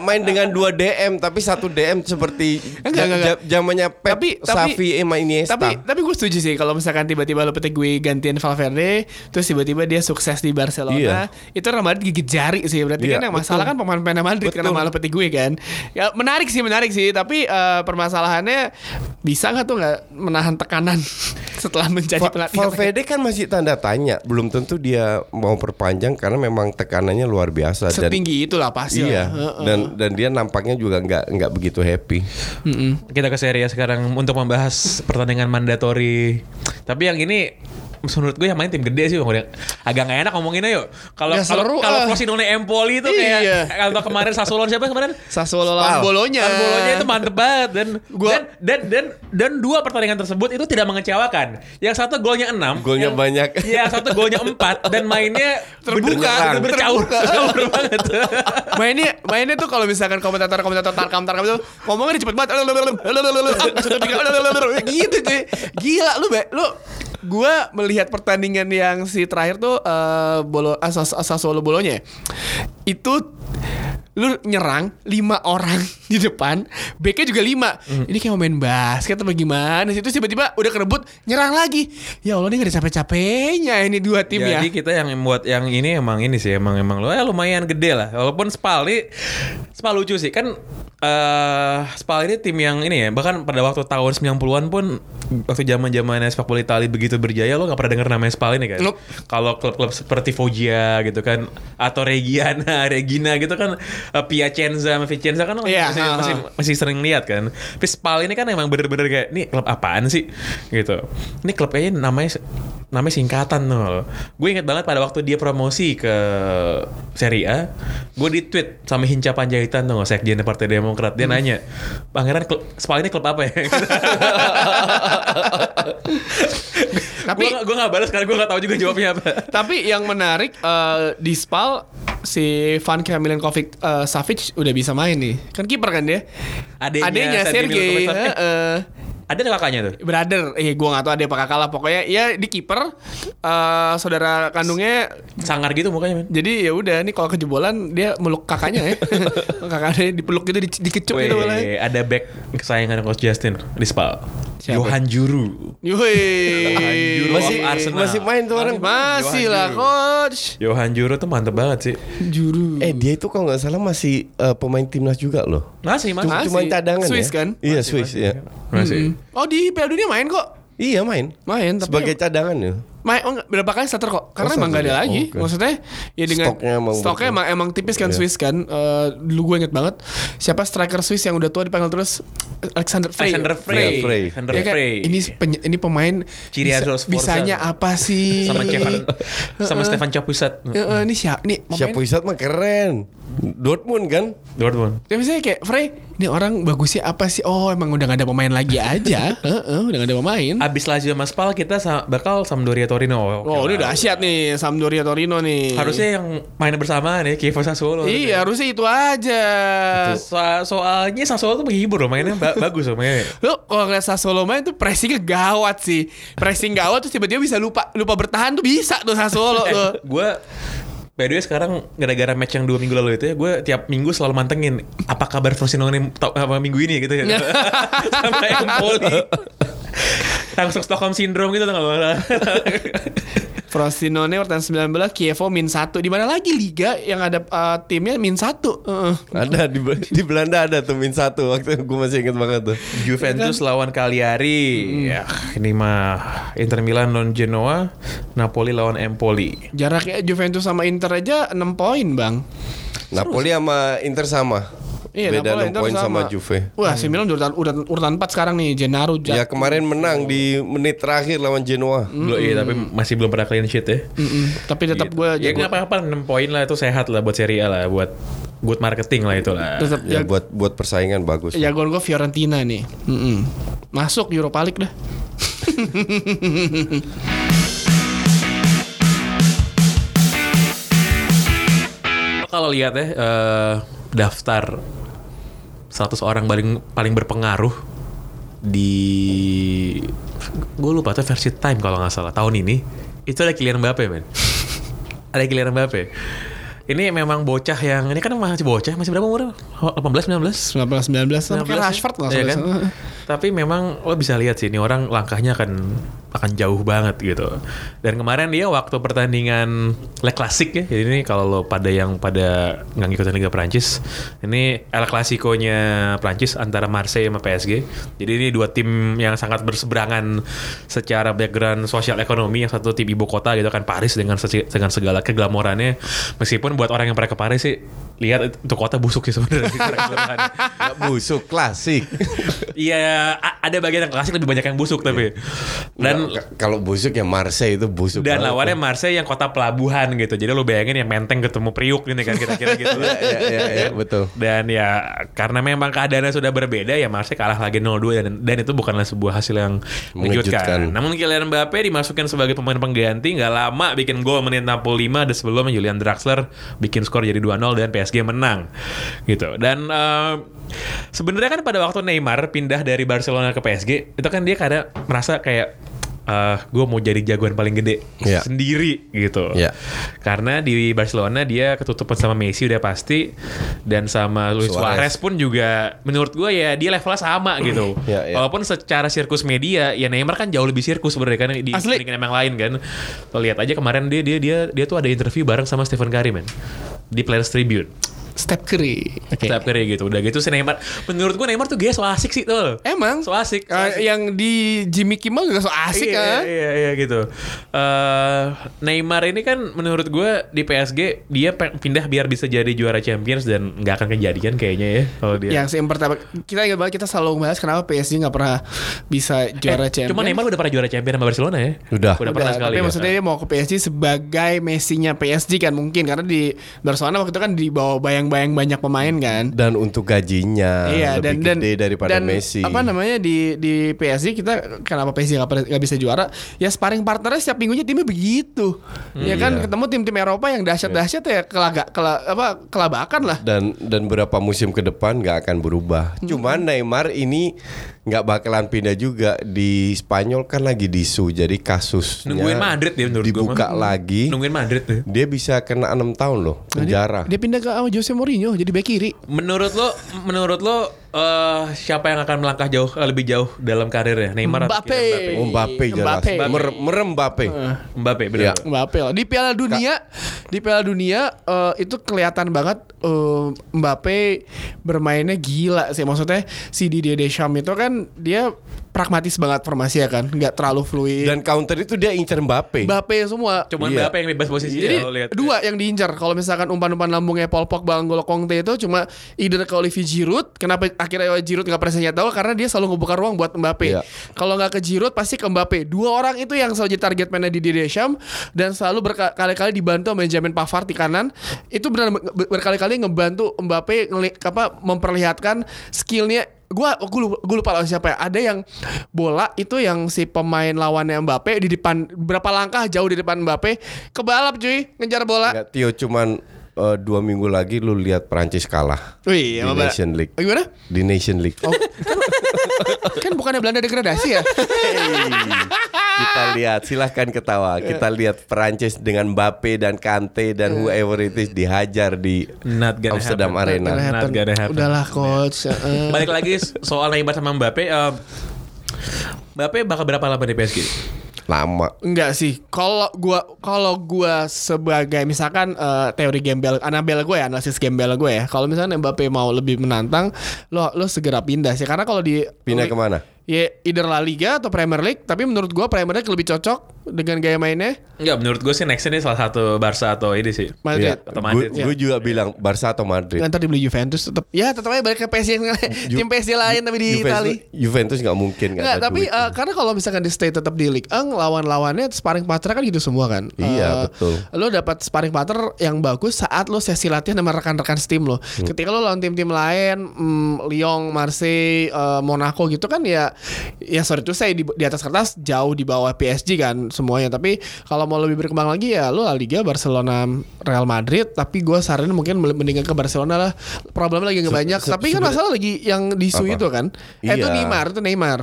<laughs> main dengan dua DM tapi satu DM seperti Enggak, enggak, zamannya Pep, Tapi- tapi- Xavi, Ema Iniesta. Tapi tapi gue setuju sih kalau misalkan tiba-tiba Lopetegui gantiin Valverde, terus tiba-tiba dia sukses di Barcelona, Iya. itu Real Madrid gigit jari sih. Berarti Iya, kan yang masalah betul. kan pemain-pemain Madrid Betul. karena malah Lopetegui kan. Ya menarik sih, menarik sih. Tapi eh, permasalahannya bisa nggak tuh nggak menahan tekanan <laughs> setelah menjadi pelatih? Valverde kan masih tanda tanya, belum tentu dia mau perpanjang karena memang tekanannya luar biasa dan Setinggi itulah pasti. iya lah. Heeh. dan dan dia nampaknya juga nggak nggak begitu happy. Mm-mm. Kita ke seri A sekarang untuk membahas pertandingan mandatori. Tapi yang ini <laughs> menurut gue yang main tim gede sih Bang. Udah agak gak enak ngomonginnya yuk. Kalau Ya, kalau kalau ah. Frosinone Empoli itu kayak Iya. kalau kemarin Sassuolo siapa kemarin? Sassuolo lawan. Bolonya. Bolonya itu mantep banget dan Gua- dan, dan dan dan dua pertandingan tersebut itu tidak mengecewakan. Yang satu golnya 6, Golnya banyak. Iya, yang satu golnya 4 dan mainnya Terbuka, bercaur, <laughs> bercaur banget. mainnya mainnya tuh kalau misalkan komentator komentator tarkam tarkam itu ngomongnya cepet banget gitu cuy gila lu be lu gua melihat pertandingan yang si terakhir tuh eh bolo asas Sassuolo bolonya ya. itu lu nyerang lima orang <laughs> di depan backnya juga lima ini kayak mau main basket atau gimana sih terus tiba-tiba udah kerebut nyerang lagi ya Allah ini gak ada capek-capeknya ini dua tim ya Jadi kita yang buat yang ini emang ini sih emang emang lo ya lumayan gede lah. Walaupun Spal ini Spal lucu sih kan eh Spal ini tim yang ini ya bahkan pada waktu tahun 90-an pun waktu zaman-zamannya sepak bola Italia begitu berjaya lo gak pernah denger namanya Spal ini kan. Nope. Kalau klub-klub seperti Foggia gitu kan atau Reggiana, <laughs> Regina gitu kan eh, Piacenza sama Vicenza kan Iya, masih masih Ah. masih masih sering lihat kan. Tapi Spal ini kan emang bener-bener kayak ini klub apaan sih gitu. Ini klub kayaknya namanya namanya singkatan tuh. Gue inget banget pada waktu dia promosi ke Serie A, gue di tweet sama Hinca Panjaitan tuh sekjen Partai Demokrat. Dia nanya, Pangeran klub Spal ini klub apa ya? <laughs> Tapi- gue gue gak balas karena gue gak tahu juga jawabnya apa. Tapi yang menarik eh, di Spal si Van Milenkovic eh, Savic udah bisa main nih. Kan kiper kan dia. Adenya Adenya Sergei Savic. heeh. Ada kakaknya tuh? brother, eh gue gak tahu ada apa kakak lah. Pokoknya ya di kiper eh, saudara kandungnya Sangar gitu mukanya men. jadi ya udah nih kalau kejebolan dia meluk kakaknya ya. <laughs> kakaknya dipeluk gitu di, dikecup gitu malah. Ada back kesayangan Coach Justin di Spal. Siapa? Johan Juru. Juru Masih Arsenal. masih main tuh orang. Masih Johan lah Juru. coach. Johan Juru tuh mantep banget sih. Juru. Eh dia itu kalau nggak salah masih eh, pemain timnas juga loh. Masih, masih. Cuma, Masih. cuma cadangan Swiss ya. kan? Iya Swiss ya. Masih. Oh di Piala Dunia main kok. Iya main. Main tapi Sebagai cadangan ya. Main oh, enggak, berapa kali starter kok? Karena Oh, emang gak ada lagi. Oke. Maksudnya ya dengan Stoknya emang stoknya emang, emang tipis kan Iya. Swiss kan. Eh, dulu gue inget banget siapa striker Swiss yang udah tua dipanggil terus Alexander Frey. Alexander Frey. Frey. Frey. Alexander Ya kan, Frey. ini penye- ini pemain Ciri bisa- bisanya apa sih? sama <laughs> Stefan sama Stefan. Eh, eh, ini siapa? Nih pemain Siapa Wisat mah keren. Dortmund kan? Dortmund. Ya misalnya kayak Frey, ini orang bagusnya apa sih? Oh emang udah gak ada pemain lagi aja. Heeh, <laughs> udah gak ada pemain. Abis Lazio sama Spal kita bakal Sampdoria Torino. Oke Oh, ini dahsyat nih Sampdoria Torino nih. Harusnya yang main bersamaan ya Kievo Sassuolo. Iya, harusnya itu aja. So- soalnya Sassuolo tuh menghibur loh mainnya ba- bagus loh mainnya. <laughs> Lo kalau ngeliat Sassuolo main tuh pressingnya gawat sih. Pressing gawat terus tiba-tiba bisa lupa lupa bertahan tuh bisa tuh Sassuolo <laughs> Eh, tuh. gue By the way sekarang gara-gara match yang dua minggu lalu itu ya gue tiap minggu selalu mantengin apa kabar Frosinone apa minggu ini gitu ya <laughs> sama Empoli langsung Stockholm Syndrome gitu tuh nggak <laughs> Frosinone urutan 19, Kievo min 1. Di mana lagi liga yang ada uh, timnya min 1? Heeh. Ada di, di Belanda ada tuh min satu waktu gue masih inget banget tuh. Juventus lawan Cagliari ya ini mah Inter Milan lawan Genoa Napoli lawan Empoli Jaraknya Juventus sama Inter aja 6 poin, Bang. Napoli sama Inter sama. Iya, Beda Napoli, 6 Inter poin sama. Juve. Wah, si Milan urutan, urutan, urutan 4 sekarang nih. Gennaro, Ya Jack. kemarin menang di menit terakhir lawan Genoa. Belum iya tapi masih belum pernah clean sheet ya Mm-mm. Tapi tetap Gitu. gue ya nggak apa-apa 6 poin lah itu sehat lah buat Serie A lah buat good marketing lah itu lah tetap Ya ya, buat buat persaingan bagus. jagoan gue Fiorentina nih. Mm-mm. Masuk Europa League dah. <laughs> kalau lihat ya eh, daftar 100 orang paling paling berpengaruh di gue lupa tuh versi Time kalau nggak salah tahun ini. Itu ada Kylian Mbappe men. <laughs> Ada Kylian Mbappe ini memang bocah yang ini kan masih bocah masih berapa umurnya 18 19 19 19 sama 19 kayak ya? Rashford lah Iya kan? <laughs> Tapi memang lo bisa lihat sih ini orang langkahnya akan akan jauh banget gitu. Dan kemarin dia waktu pertandingan Le Classic ya. Jadi ini kalau lo pada yang pada nggak ngikutin Liga Prancis, ini El Clasico-nya Prancis antara Marseille sama PSG. Jadi ini dua tim yang sangat berseberangan secara background sosial ekonomi. Yang satu tim ibu kota gitu kan Paris dengan dengan segala keglamorannya. Meskipun buat orang yang pernah ke Paris sih lihat itu kota busuk sih sebenarnya. <laughs> busuk klasik. <laughs> Iya, ada bagian yang klasik lebih banyak yang busuk tapi. Dan Nggak, kalau busuk ya Marseille itu busuk. dan lawannya Marseille yang kota pelabuhan gitu. Jadi lu bayangin yang menteng ketemu Priuk gini kan kira-kira gitu. Iya iya iya iya, betul. Dan ya karena memang keadaannya sudah berbeda ya Marseille kalah lagi 0-2 dan, dan itu bukanlah sebuah hasil yang mengejutkan. Mengejutkan. Namun Kylian Mbappe dimasukkan sebagai pemain pengganti nggak lama bikin gol menit 65 dan sebelumnya Julian Draxler bikin skor jadi 2-0 dan PSG menang. Gitu. Dan eh, sebenarnya kan pada waktu Neymar pindah dari Barcelona ke PSG itu kan dia kadang merasa kayak eh gue mau jadi jagoan paling gede Iya. sendiri gitu. Iya. Karena di Barcelona dia ketutupan sama Messi udah pasti dan sama Luis Suarez, Suarez. pun juga menurut gue ya dia levelnya sama <clears throat> gitu. Iya, iya. Walaupun secara sirkus media ya Neymar kan jauh lebih sirkus sebenarnya kan di Asli. dibandingin yang lain kan. Lo lihat aja kemarin dia dia dia dia tuh ada interview bareng sama Stephen Curry men di Players Tribune. Step Curry. Oke. Steph Curry gitu. Udah gitu si Neymar. Menurut gue Neymar tuh gaya so asik sih tuh. Emang So asik. so Eh, asik. yang di Jimmy Kimmel juga so asik iya, kan? Iya iya gitu. Eh Neymar ini kan menurut gue di PSG dia pindah biar bisa jadi juara Champions dan nggak akan kejadian kayaknya ya kalau dia. Yang yang pertama kita ingat banget kita selalu bahas kenapa PSG nggak pernah bisa juara Eh, champion. Cuma Neymar udah pernah juara Champions sama Barcelona ya. Udah. Udah, pernah Udah, sekali. tapi kan? maksudnya dia mau ke PSG sebagai Messi-nya PSG kan mungkin karena di Barcelona waktu itu kan di bawah bayang-bayang banyak pemain kan. Dan untuk gajinya iya lebih dan dan gede daripada dan Messi. apa namanya di di PSG kita kenapa PSG nggak bisa juara ya sparring partnernya setiap minggunya timnya begitu ya kan Iya. ketemu tim-tim Eropa yang dahsyat-dahsyat ya kelaga, kela, apa kelabakan lah dan dan berapa musim ke depan nggak akan berubah. Cuman Neymar ini nggak bakalan pindah juga di Spanyol kan lagi disu jadi kasusnya Nungguin Madrid dia menurut gua dibuka mah. lagi. Nungguin Madrid tuh. Dia bisa kena enam tahun loh Nah, dia- penjara. dia, pindah ke sama Jose Mourinho jadi bek kiri Menurut lo, menurut lo eh, siapa yang akan melangkah jauh lebih jauh dalam karirnya? Neymar atau Mbappe. Oh, Mbappe jelas. Mbappe. Mer- merem Mbappe. Mbappe benar. Iya. Mbappe lah. Di Piala Dunia, di Piala Dunia eh, itu kelihatan banget eh, Mbappe bermainnya gila sih. Maksudnya si Didier Deschamps itu kan dia pragmatis banget formasi ya kan, nggak terlalu fluid. Dan counter itu dia incer Mbappe. Mbappe semua. Cuman Iya. Mbappe yang bebas posisi Jadi ya, lihat. dua yang diincar. Kalau misalkan umpan-umpan lambungnya Paul Pogba, N'Golo Conte itu cuma either ke Olivier Giroud. Kenapa akhirnya Giroud nggak pernah senjata karena dia selalu ngebuka ruang buat Mbappe. Iya. Kalau nggak ke Giroud pasti ke Mbappe. Dua orang itu yang selalu jadi target mainnya di Deschamps dan selalu berkali-kali dibantu sama Benjamin Pavard di kanan. Itu benar ber- berkali-kali ngebantu Mbappe apa memperlihatkan skillnya gua gue lupa, gua lupa lawan siapa ya. Ada yang bola itu yang si pemain lawannya Mbappe di depan berapa langkah jauh di depan Mbappe kebalap cuy ngejar bola. Nggak, Tio cuman eh, dua minggu lagi lu lihat Prancis kalah Wih, di Nation League. Oh, gimana? Di Nation League. Oh, kan, kan bukannya Belanda degradasi ya? kita lihat silahkan ketawa kita lihat Perancis dengan Mbappe dan Kante dan whoever it is dihajar di Not gonna Amsterdam happen. Arena Gonna happen. Not gonna happen. Udahlah coach. Balik lagi soal Neymar sama Mbappe. eh, Mbappe bakal berapa lama di PSG? Lama Enggak sih. Kalau gua kalau gua sebagai misalkan eh, teori gembel Anabel gue ya, analisis gembel gue ya. Kalau misalnya Mbappe mau lebih menantang, lo lo segera pindah sih. Karena kalau di pindah ke mana Ya either La Liga atau Premier League, tapi menurut gua Premier League lebih cocok dengan gaya mainnya. Enggak, menurut gue sih nextnya ini salah satu Barca atau ini sih. Madrid. Iya, Atau gue Madrid. gue juga bilang Barca atau Madrid Nanti dibeli Juventus tetap. Ya tetap aja balik ke PSG yang tim PSG lain tapi di Juventus, Itali. Juventus nggak mungkin nggak tapi duit. eh, karena kalau misalkan di stay tetap di Ligue 1, lawan-lawannya sparring partner kan gitu semua kan. Iya, betul. Lo dapat sparring partner yang bagus saat lo sesi latihan sama rekan-rekan tim lo. Hmm. Ketika lo lawan tim-tim lain, mm, Lyon, Marseille, eh, Monaco gitu kan ya ya sorry tuh saya di, di atas kertas jauh di bawah PSG kan semuanya. Tapi kalau mau lebih berkembang lagi ya lo La Liga, Barcelona, Real Madrid, tapi gue saranin mungkin mendingan ke Barcelona lah. Problemnya lagi nggak banyak. se- tapi kan masalah lagi yang di Su Apa? itu kan. Eh, itu Iya. Neymar, itu Neymar.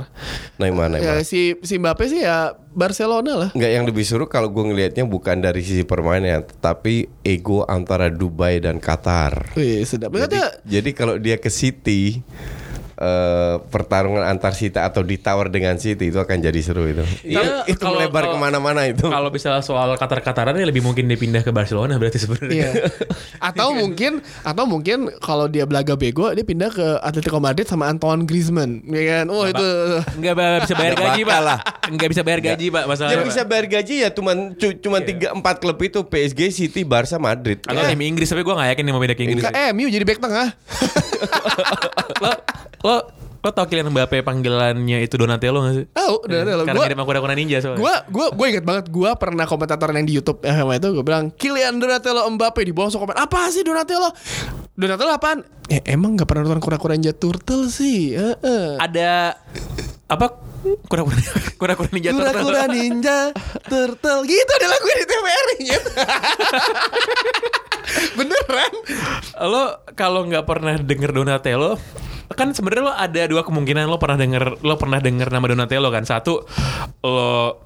Neymar Neymar Ya si si Mbappe sih ya Barcelona lah. Nggak yang lebih seru kalau gue ngelihatnya bukan dari sisi permainan tapi ego antara Dubai dan Qatar Wih, sedap. jadi, Jadi, jadi kalau dia ke City eh, pertarungan antar City atau ditawar dengan City itu akan jadi seru itu. Iya, itu kalau- melebar kalau- ke mana-mana itu. Kalau bisa soal Qatar-Qataran ya lebih mungkin dia pindah ke Barcelona berarti sebenarnya. Iya. Atau mungkin atau mungkin kalau dia belaga bego dia pindah ke Atletico Madrid sama Antoine Griezmann, ya kan? Oh itu Enggak ba- bisa bayar Nggak gaji, Pak. lah. Enggak bisa bayar gaji, Pak, masalahnya. Yang bisa bayar gaji ya cuman cu- cuman tiga empat klub itu PSG, City, Barca, Madrid. Atau tim Inggris tapi gue gak yakin dia mau pindah ke Inggris. ke MU jadi back tengah. lo lo lo tau Kylian Mbappe panggilannya itu Donatello gak sih? Tahu, udah ada Karena gua mirip sama kuda-kuda ninja soalnya. gua gua gua inget banget gua pernah komentator yang di YouTube FM itu gue bilang Kylian Donatello Mbappe di bawah langsung komen apa sih Donatello Donatello apaan ya emang nggak pernah nonton kura-kura ninja turtle sih Heeh. ada apa kuda-kuda kuda-kuda ninja turtle. Kura-kura ninja turtle gitu ada lagu di TVRI gitu. <laughs> Beneran? lo kalau nggak pernah denger Donatello kan sebenarnya lo ada dua kemungkinan lo pernah denger lo pernah denger nama Donatello kan satu lo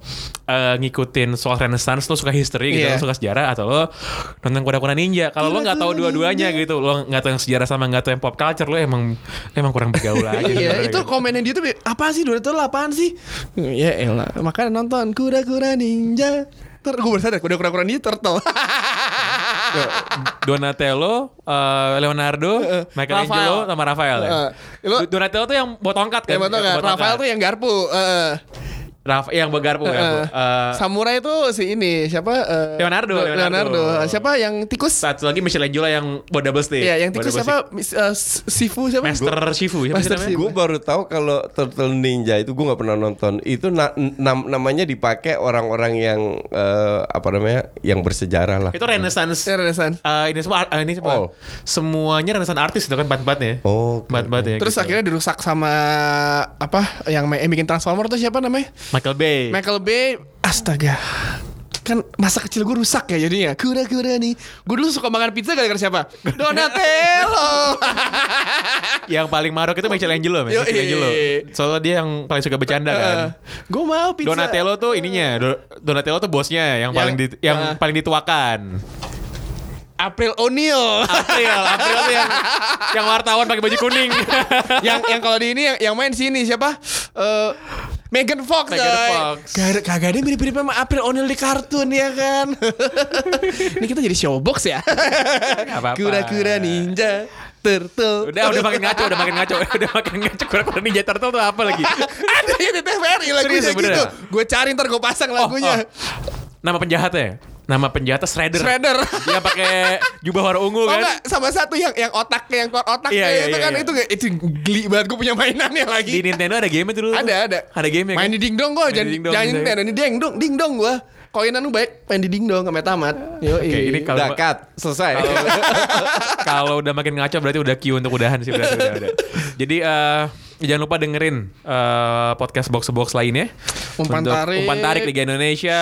eh, ngikutin soal Renaissance lo suka history gitu Iya. lo suka sejarah atau lo nonton kuda-kuda ninja kalau lo nggak tahu Kuda-kuda dua-duanya gitu lo nggak tahu yang sejarah sama nggak tahu yang pop culture lo emang emang kurang bergaul aja Iya, sebenarnya itu gitu. komen yang di YouTube apa sih Donatello apaan sih? Ya elah, makanya nonton kura-kura ninja. Ter gue bersadar kura-kura ninja turtle. <laughs> Donatello, eh, Leonardo, Michelangelo Rafael. sama Rafael ya. Lu- Donatello tuh yang bawa tongkat kan? Betul kan? Bawa Rafael tongkat. tuh yang garpu. eh. Raf yang bawa garpu, garpu. Eh, Eh, Samurai itu si ini siapa? Eh, Leonardo, Le- Leonardo. Siapa yang tikus? satu lagi Michelangelo yang bawa double stick. Iya, yang tikus siapa? Mis- eh, Sifu siapa? Master Shifu siapa Master? Shifu. Gue baru tahu kalau Turtle Ninja itu gue nggak pernah nonton. Itu na- nam- namanya dipakai orang-orang yang eh, apa namanya, yang bersejarah lah. Itu Renaissance. Ya, Renaissance. Eh, ini semua eh, ini semua Oh. semuanya renaissance artis itu kan empat-empatnya. Oh, Empat-empatnya. Terus gitu. akhirnya dirusak sama apa yang, yang bikin Transformer tuh siapa namanya? Michael Bay. Michael Bay. Astaga. Kan masa kecil gue rusak ya jadinya Kura-kura nih Gue dulu suka makan pizza gara-gara siapa? Donatello <laughs> yang paling maruk itu Michelangelo. Yoi. Michelangelo. Soalnya dia yang paling suka bercanda kan. Gue mau pizza Donatello tuh ininya, Do- Donatello tuh bosnya yang, Yang- paling di, yang paling dituakan. April O'Neil April, April tuh yang yang wartawan pakai baju kuning. <laughs> yang yang kalau di ini yang, yang main sini siapa? Eh Megan Fox. Megan. Fox. Kagak kagak ada mirip-mirip sama April O'Neil di kartun ya kan. <laughs> ini kita jadi showbox ya. Kura-kura ninja turtle. Udah, udah makin ngaco, udah makin ngaco, <laughs> udah makin ngaco. Kura-kura Ninja Turtle tuh apa lagi? <laughs> ada yang di TVRI lagunya Serius, gitu. Gue cari ntar gue pasang lagunya. Oh, Nama penjahatnya? Nama penjahatnya Shredder. Shredder. Dia pakai jubah warna ungu Oh kan? enggak, sama satu yang yang otaknya yang keluar otaknya Iya, iya, itu iya, kan iya. itu kayak itu geli banget gue punya mainannya lagi. Di Nintendo ada game dulu. Ada ada. Ada game ya. Main di dingdong gue jangan jangan. Nintendo ini dingdong dingdong gue. Koinan lu baik main di dingdong sampai tamat. Yo, Oke, ini kalau Udah cut, selesai. kalau <laughs> udah makin ngaco berarti udah cue untuk udahan sih berarti udah, udah. Jadi eh, jangan lupa dengerin eh, podcast box box lainnya. Umpan Untuk Tarik, umpan tarik Liga Indonesia,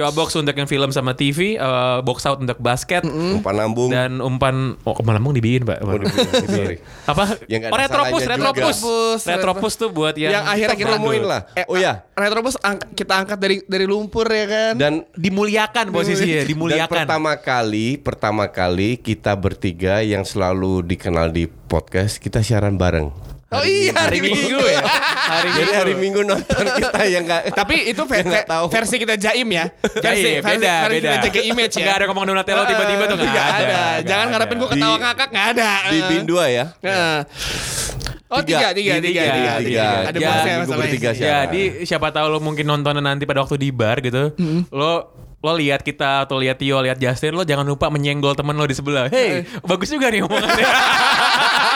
Showbox. untuk yang film sama TV, eh, box out untuk basket, Umpan lambung. dan umpan oh ke mana lambung dibikin pak? Oh, dibikin. <laughs> Apa? Ya, nggak oh, retropus, retropus, juga. retropus tuh buat yang, Yang akhirnya kita promoin lah. Eh, Oh ya. Retrobus ang- kita angkat dari dari lumpur ya kan. Dan dimuliakan posisinya, Dan dimuliakan. pertama kali, pertama kali kita bertiga yang selalu dikenal di podcast kita siaran bareng. Oh iya hari Minggu ya, hari Jadi Minggu. hari Minggu nonton kita yang nggak. Tapi itu ve- Yang nggak ve- tahu. versi kita jaim ya. <laughs> Versi, Jaim, versi- beda, versi beda. kita jaga image ya. Nggak ada ngomong Donatello tiba-tiba tuh nggak Nggak ada. Jangan ngarepin ada. gue ketawa ngakak nggak ada. Di bin dua ya. Nah. Oh tiga, tiga, Tiga, tiga, tiga, tiga, tiga. Ada Ya, bahasanya minggu masalahnya. bertiga sih. Jadi siapa tahu lo mungkin nontonnya nanti pada waktu di bar gitu. Lo lo lihat kita atau lihat Tio, lihat Justin, lo jangan lupa menyenggol temen lo di sebelah. Hey, bagus juga nih omongannya. <laughs>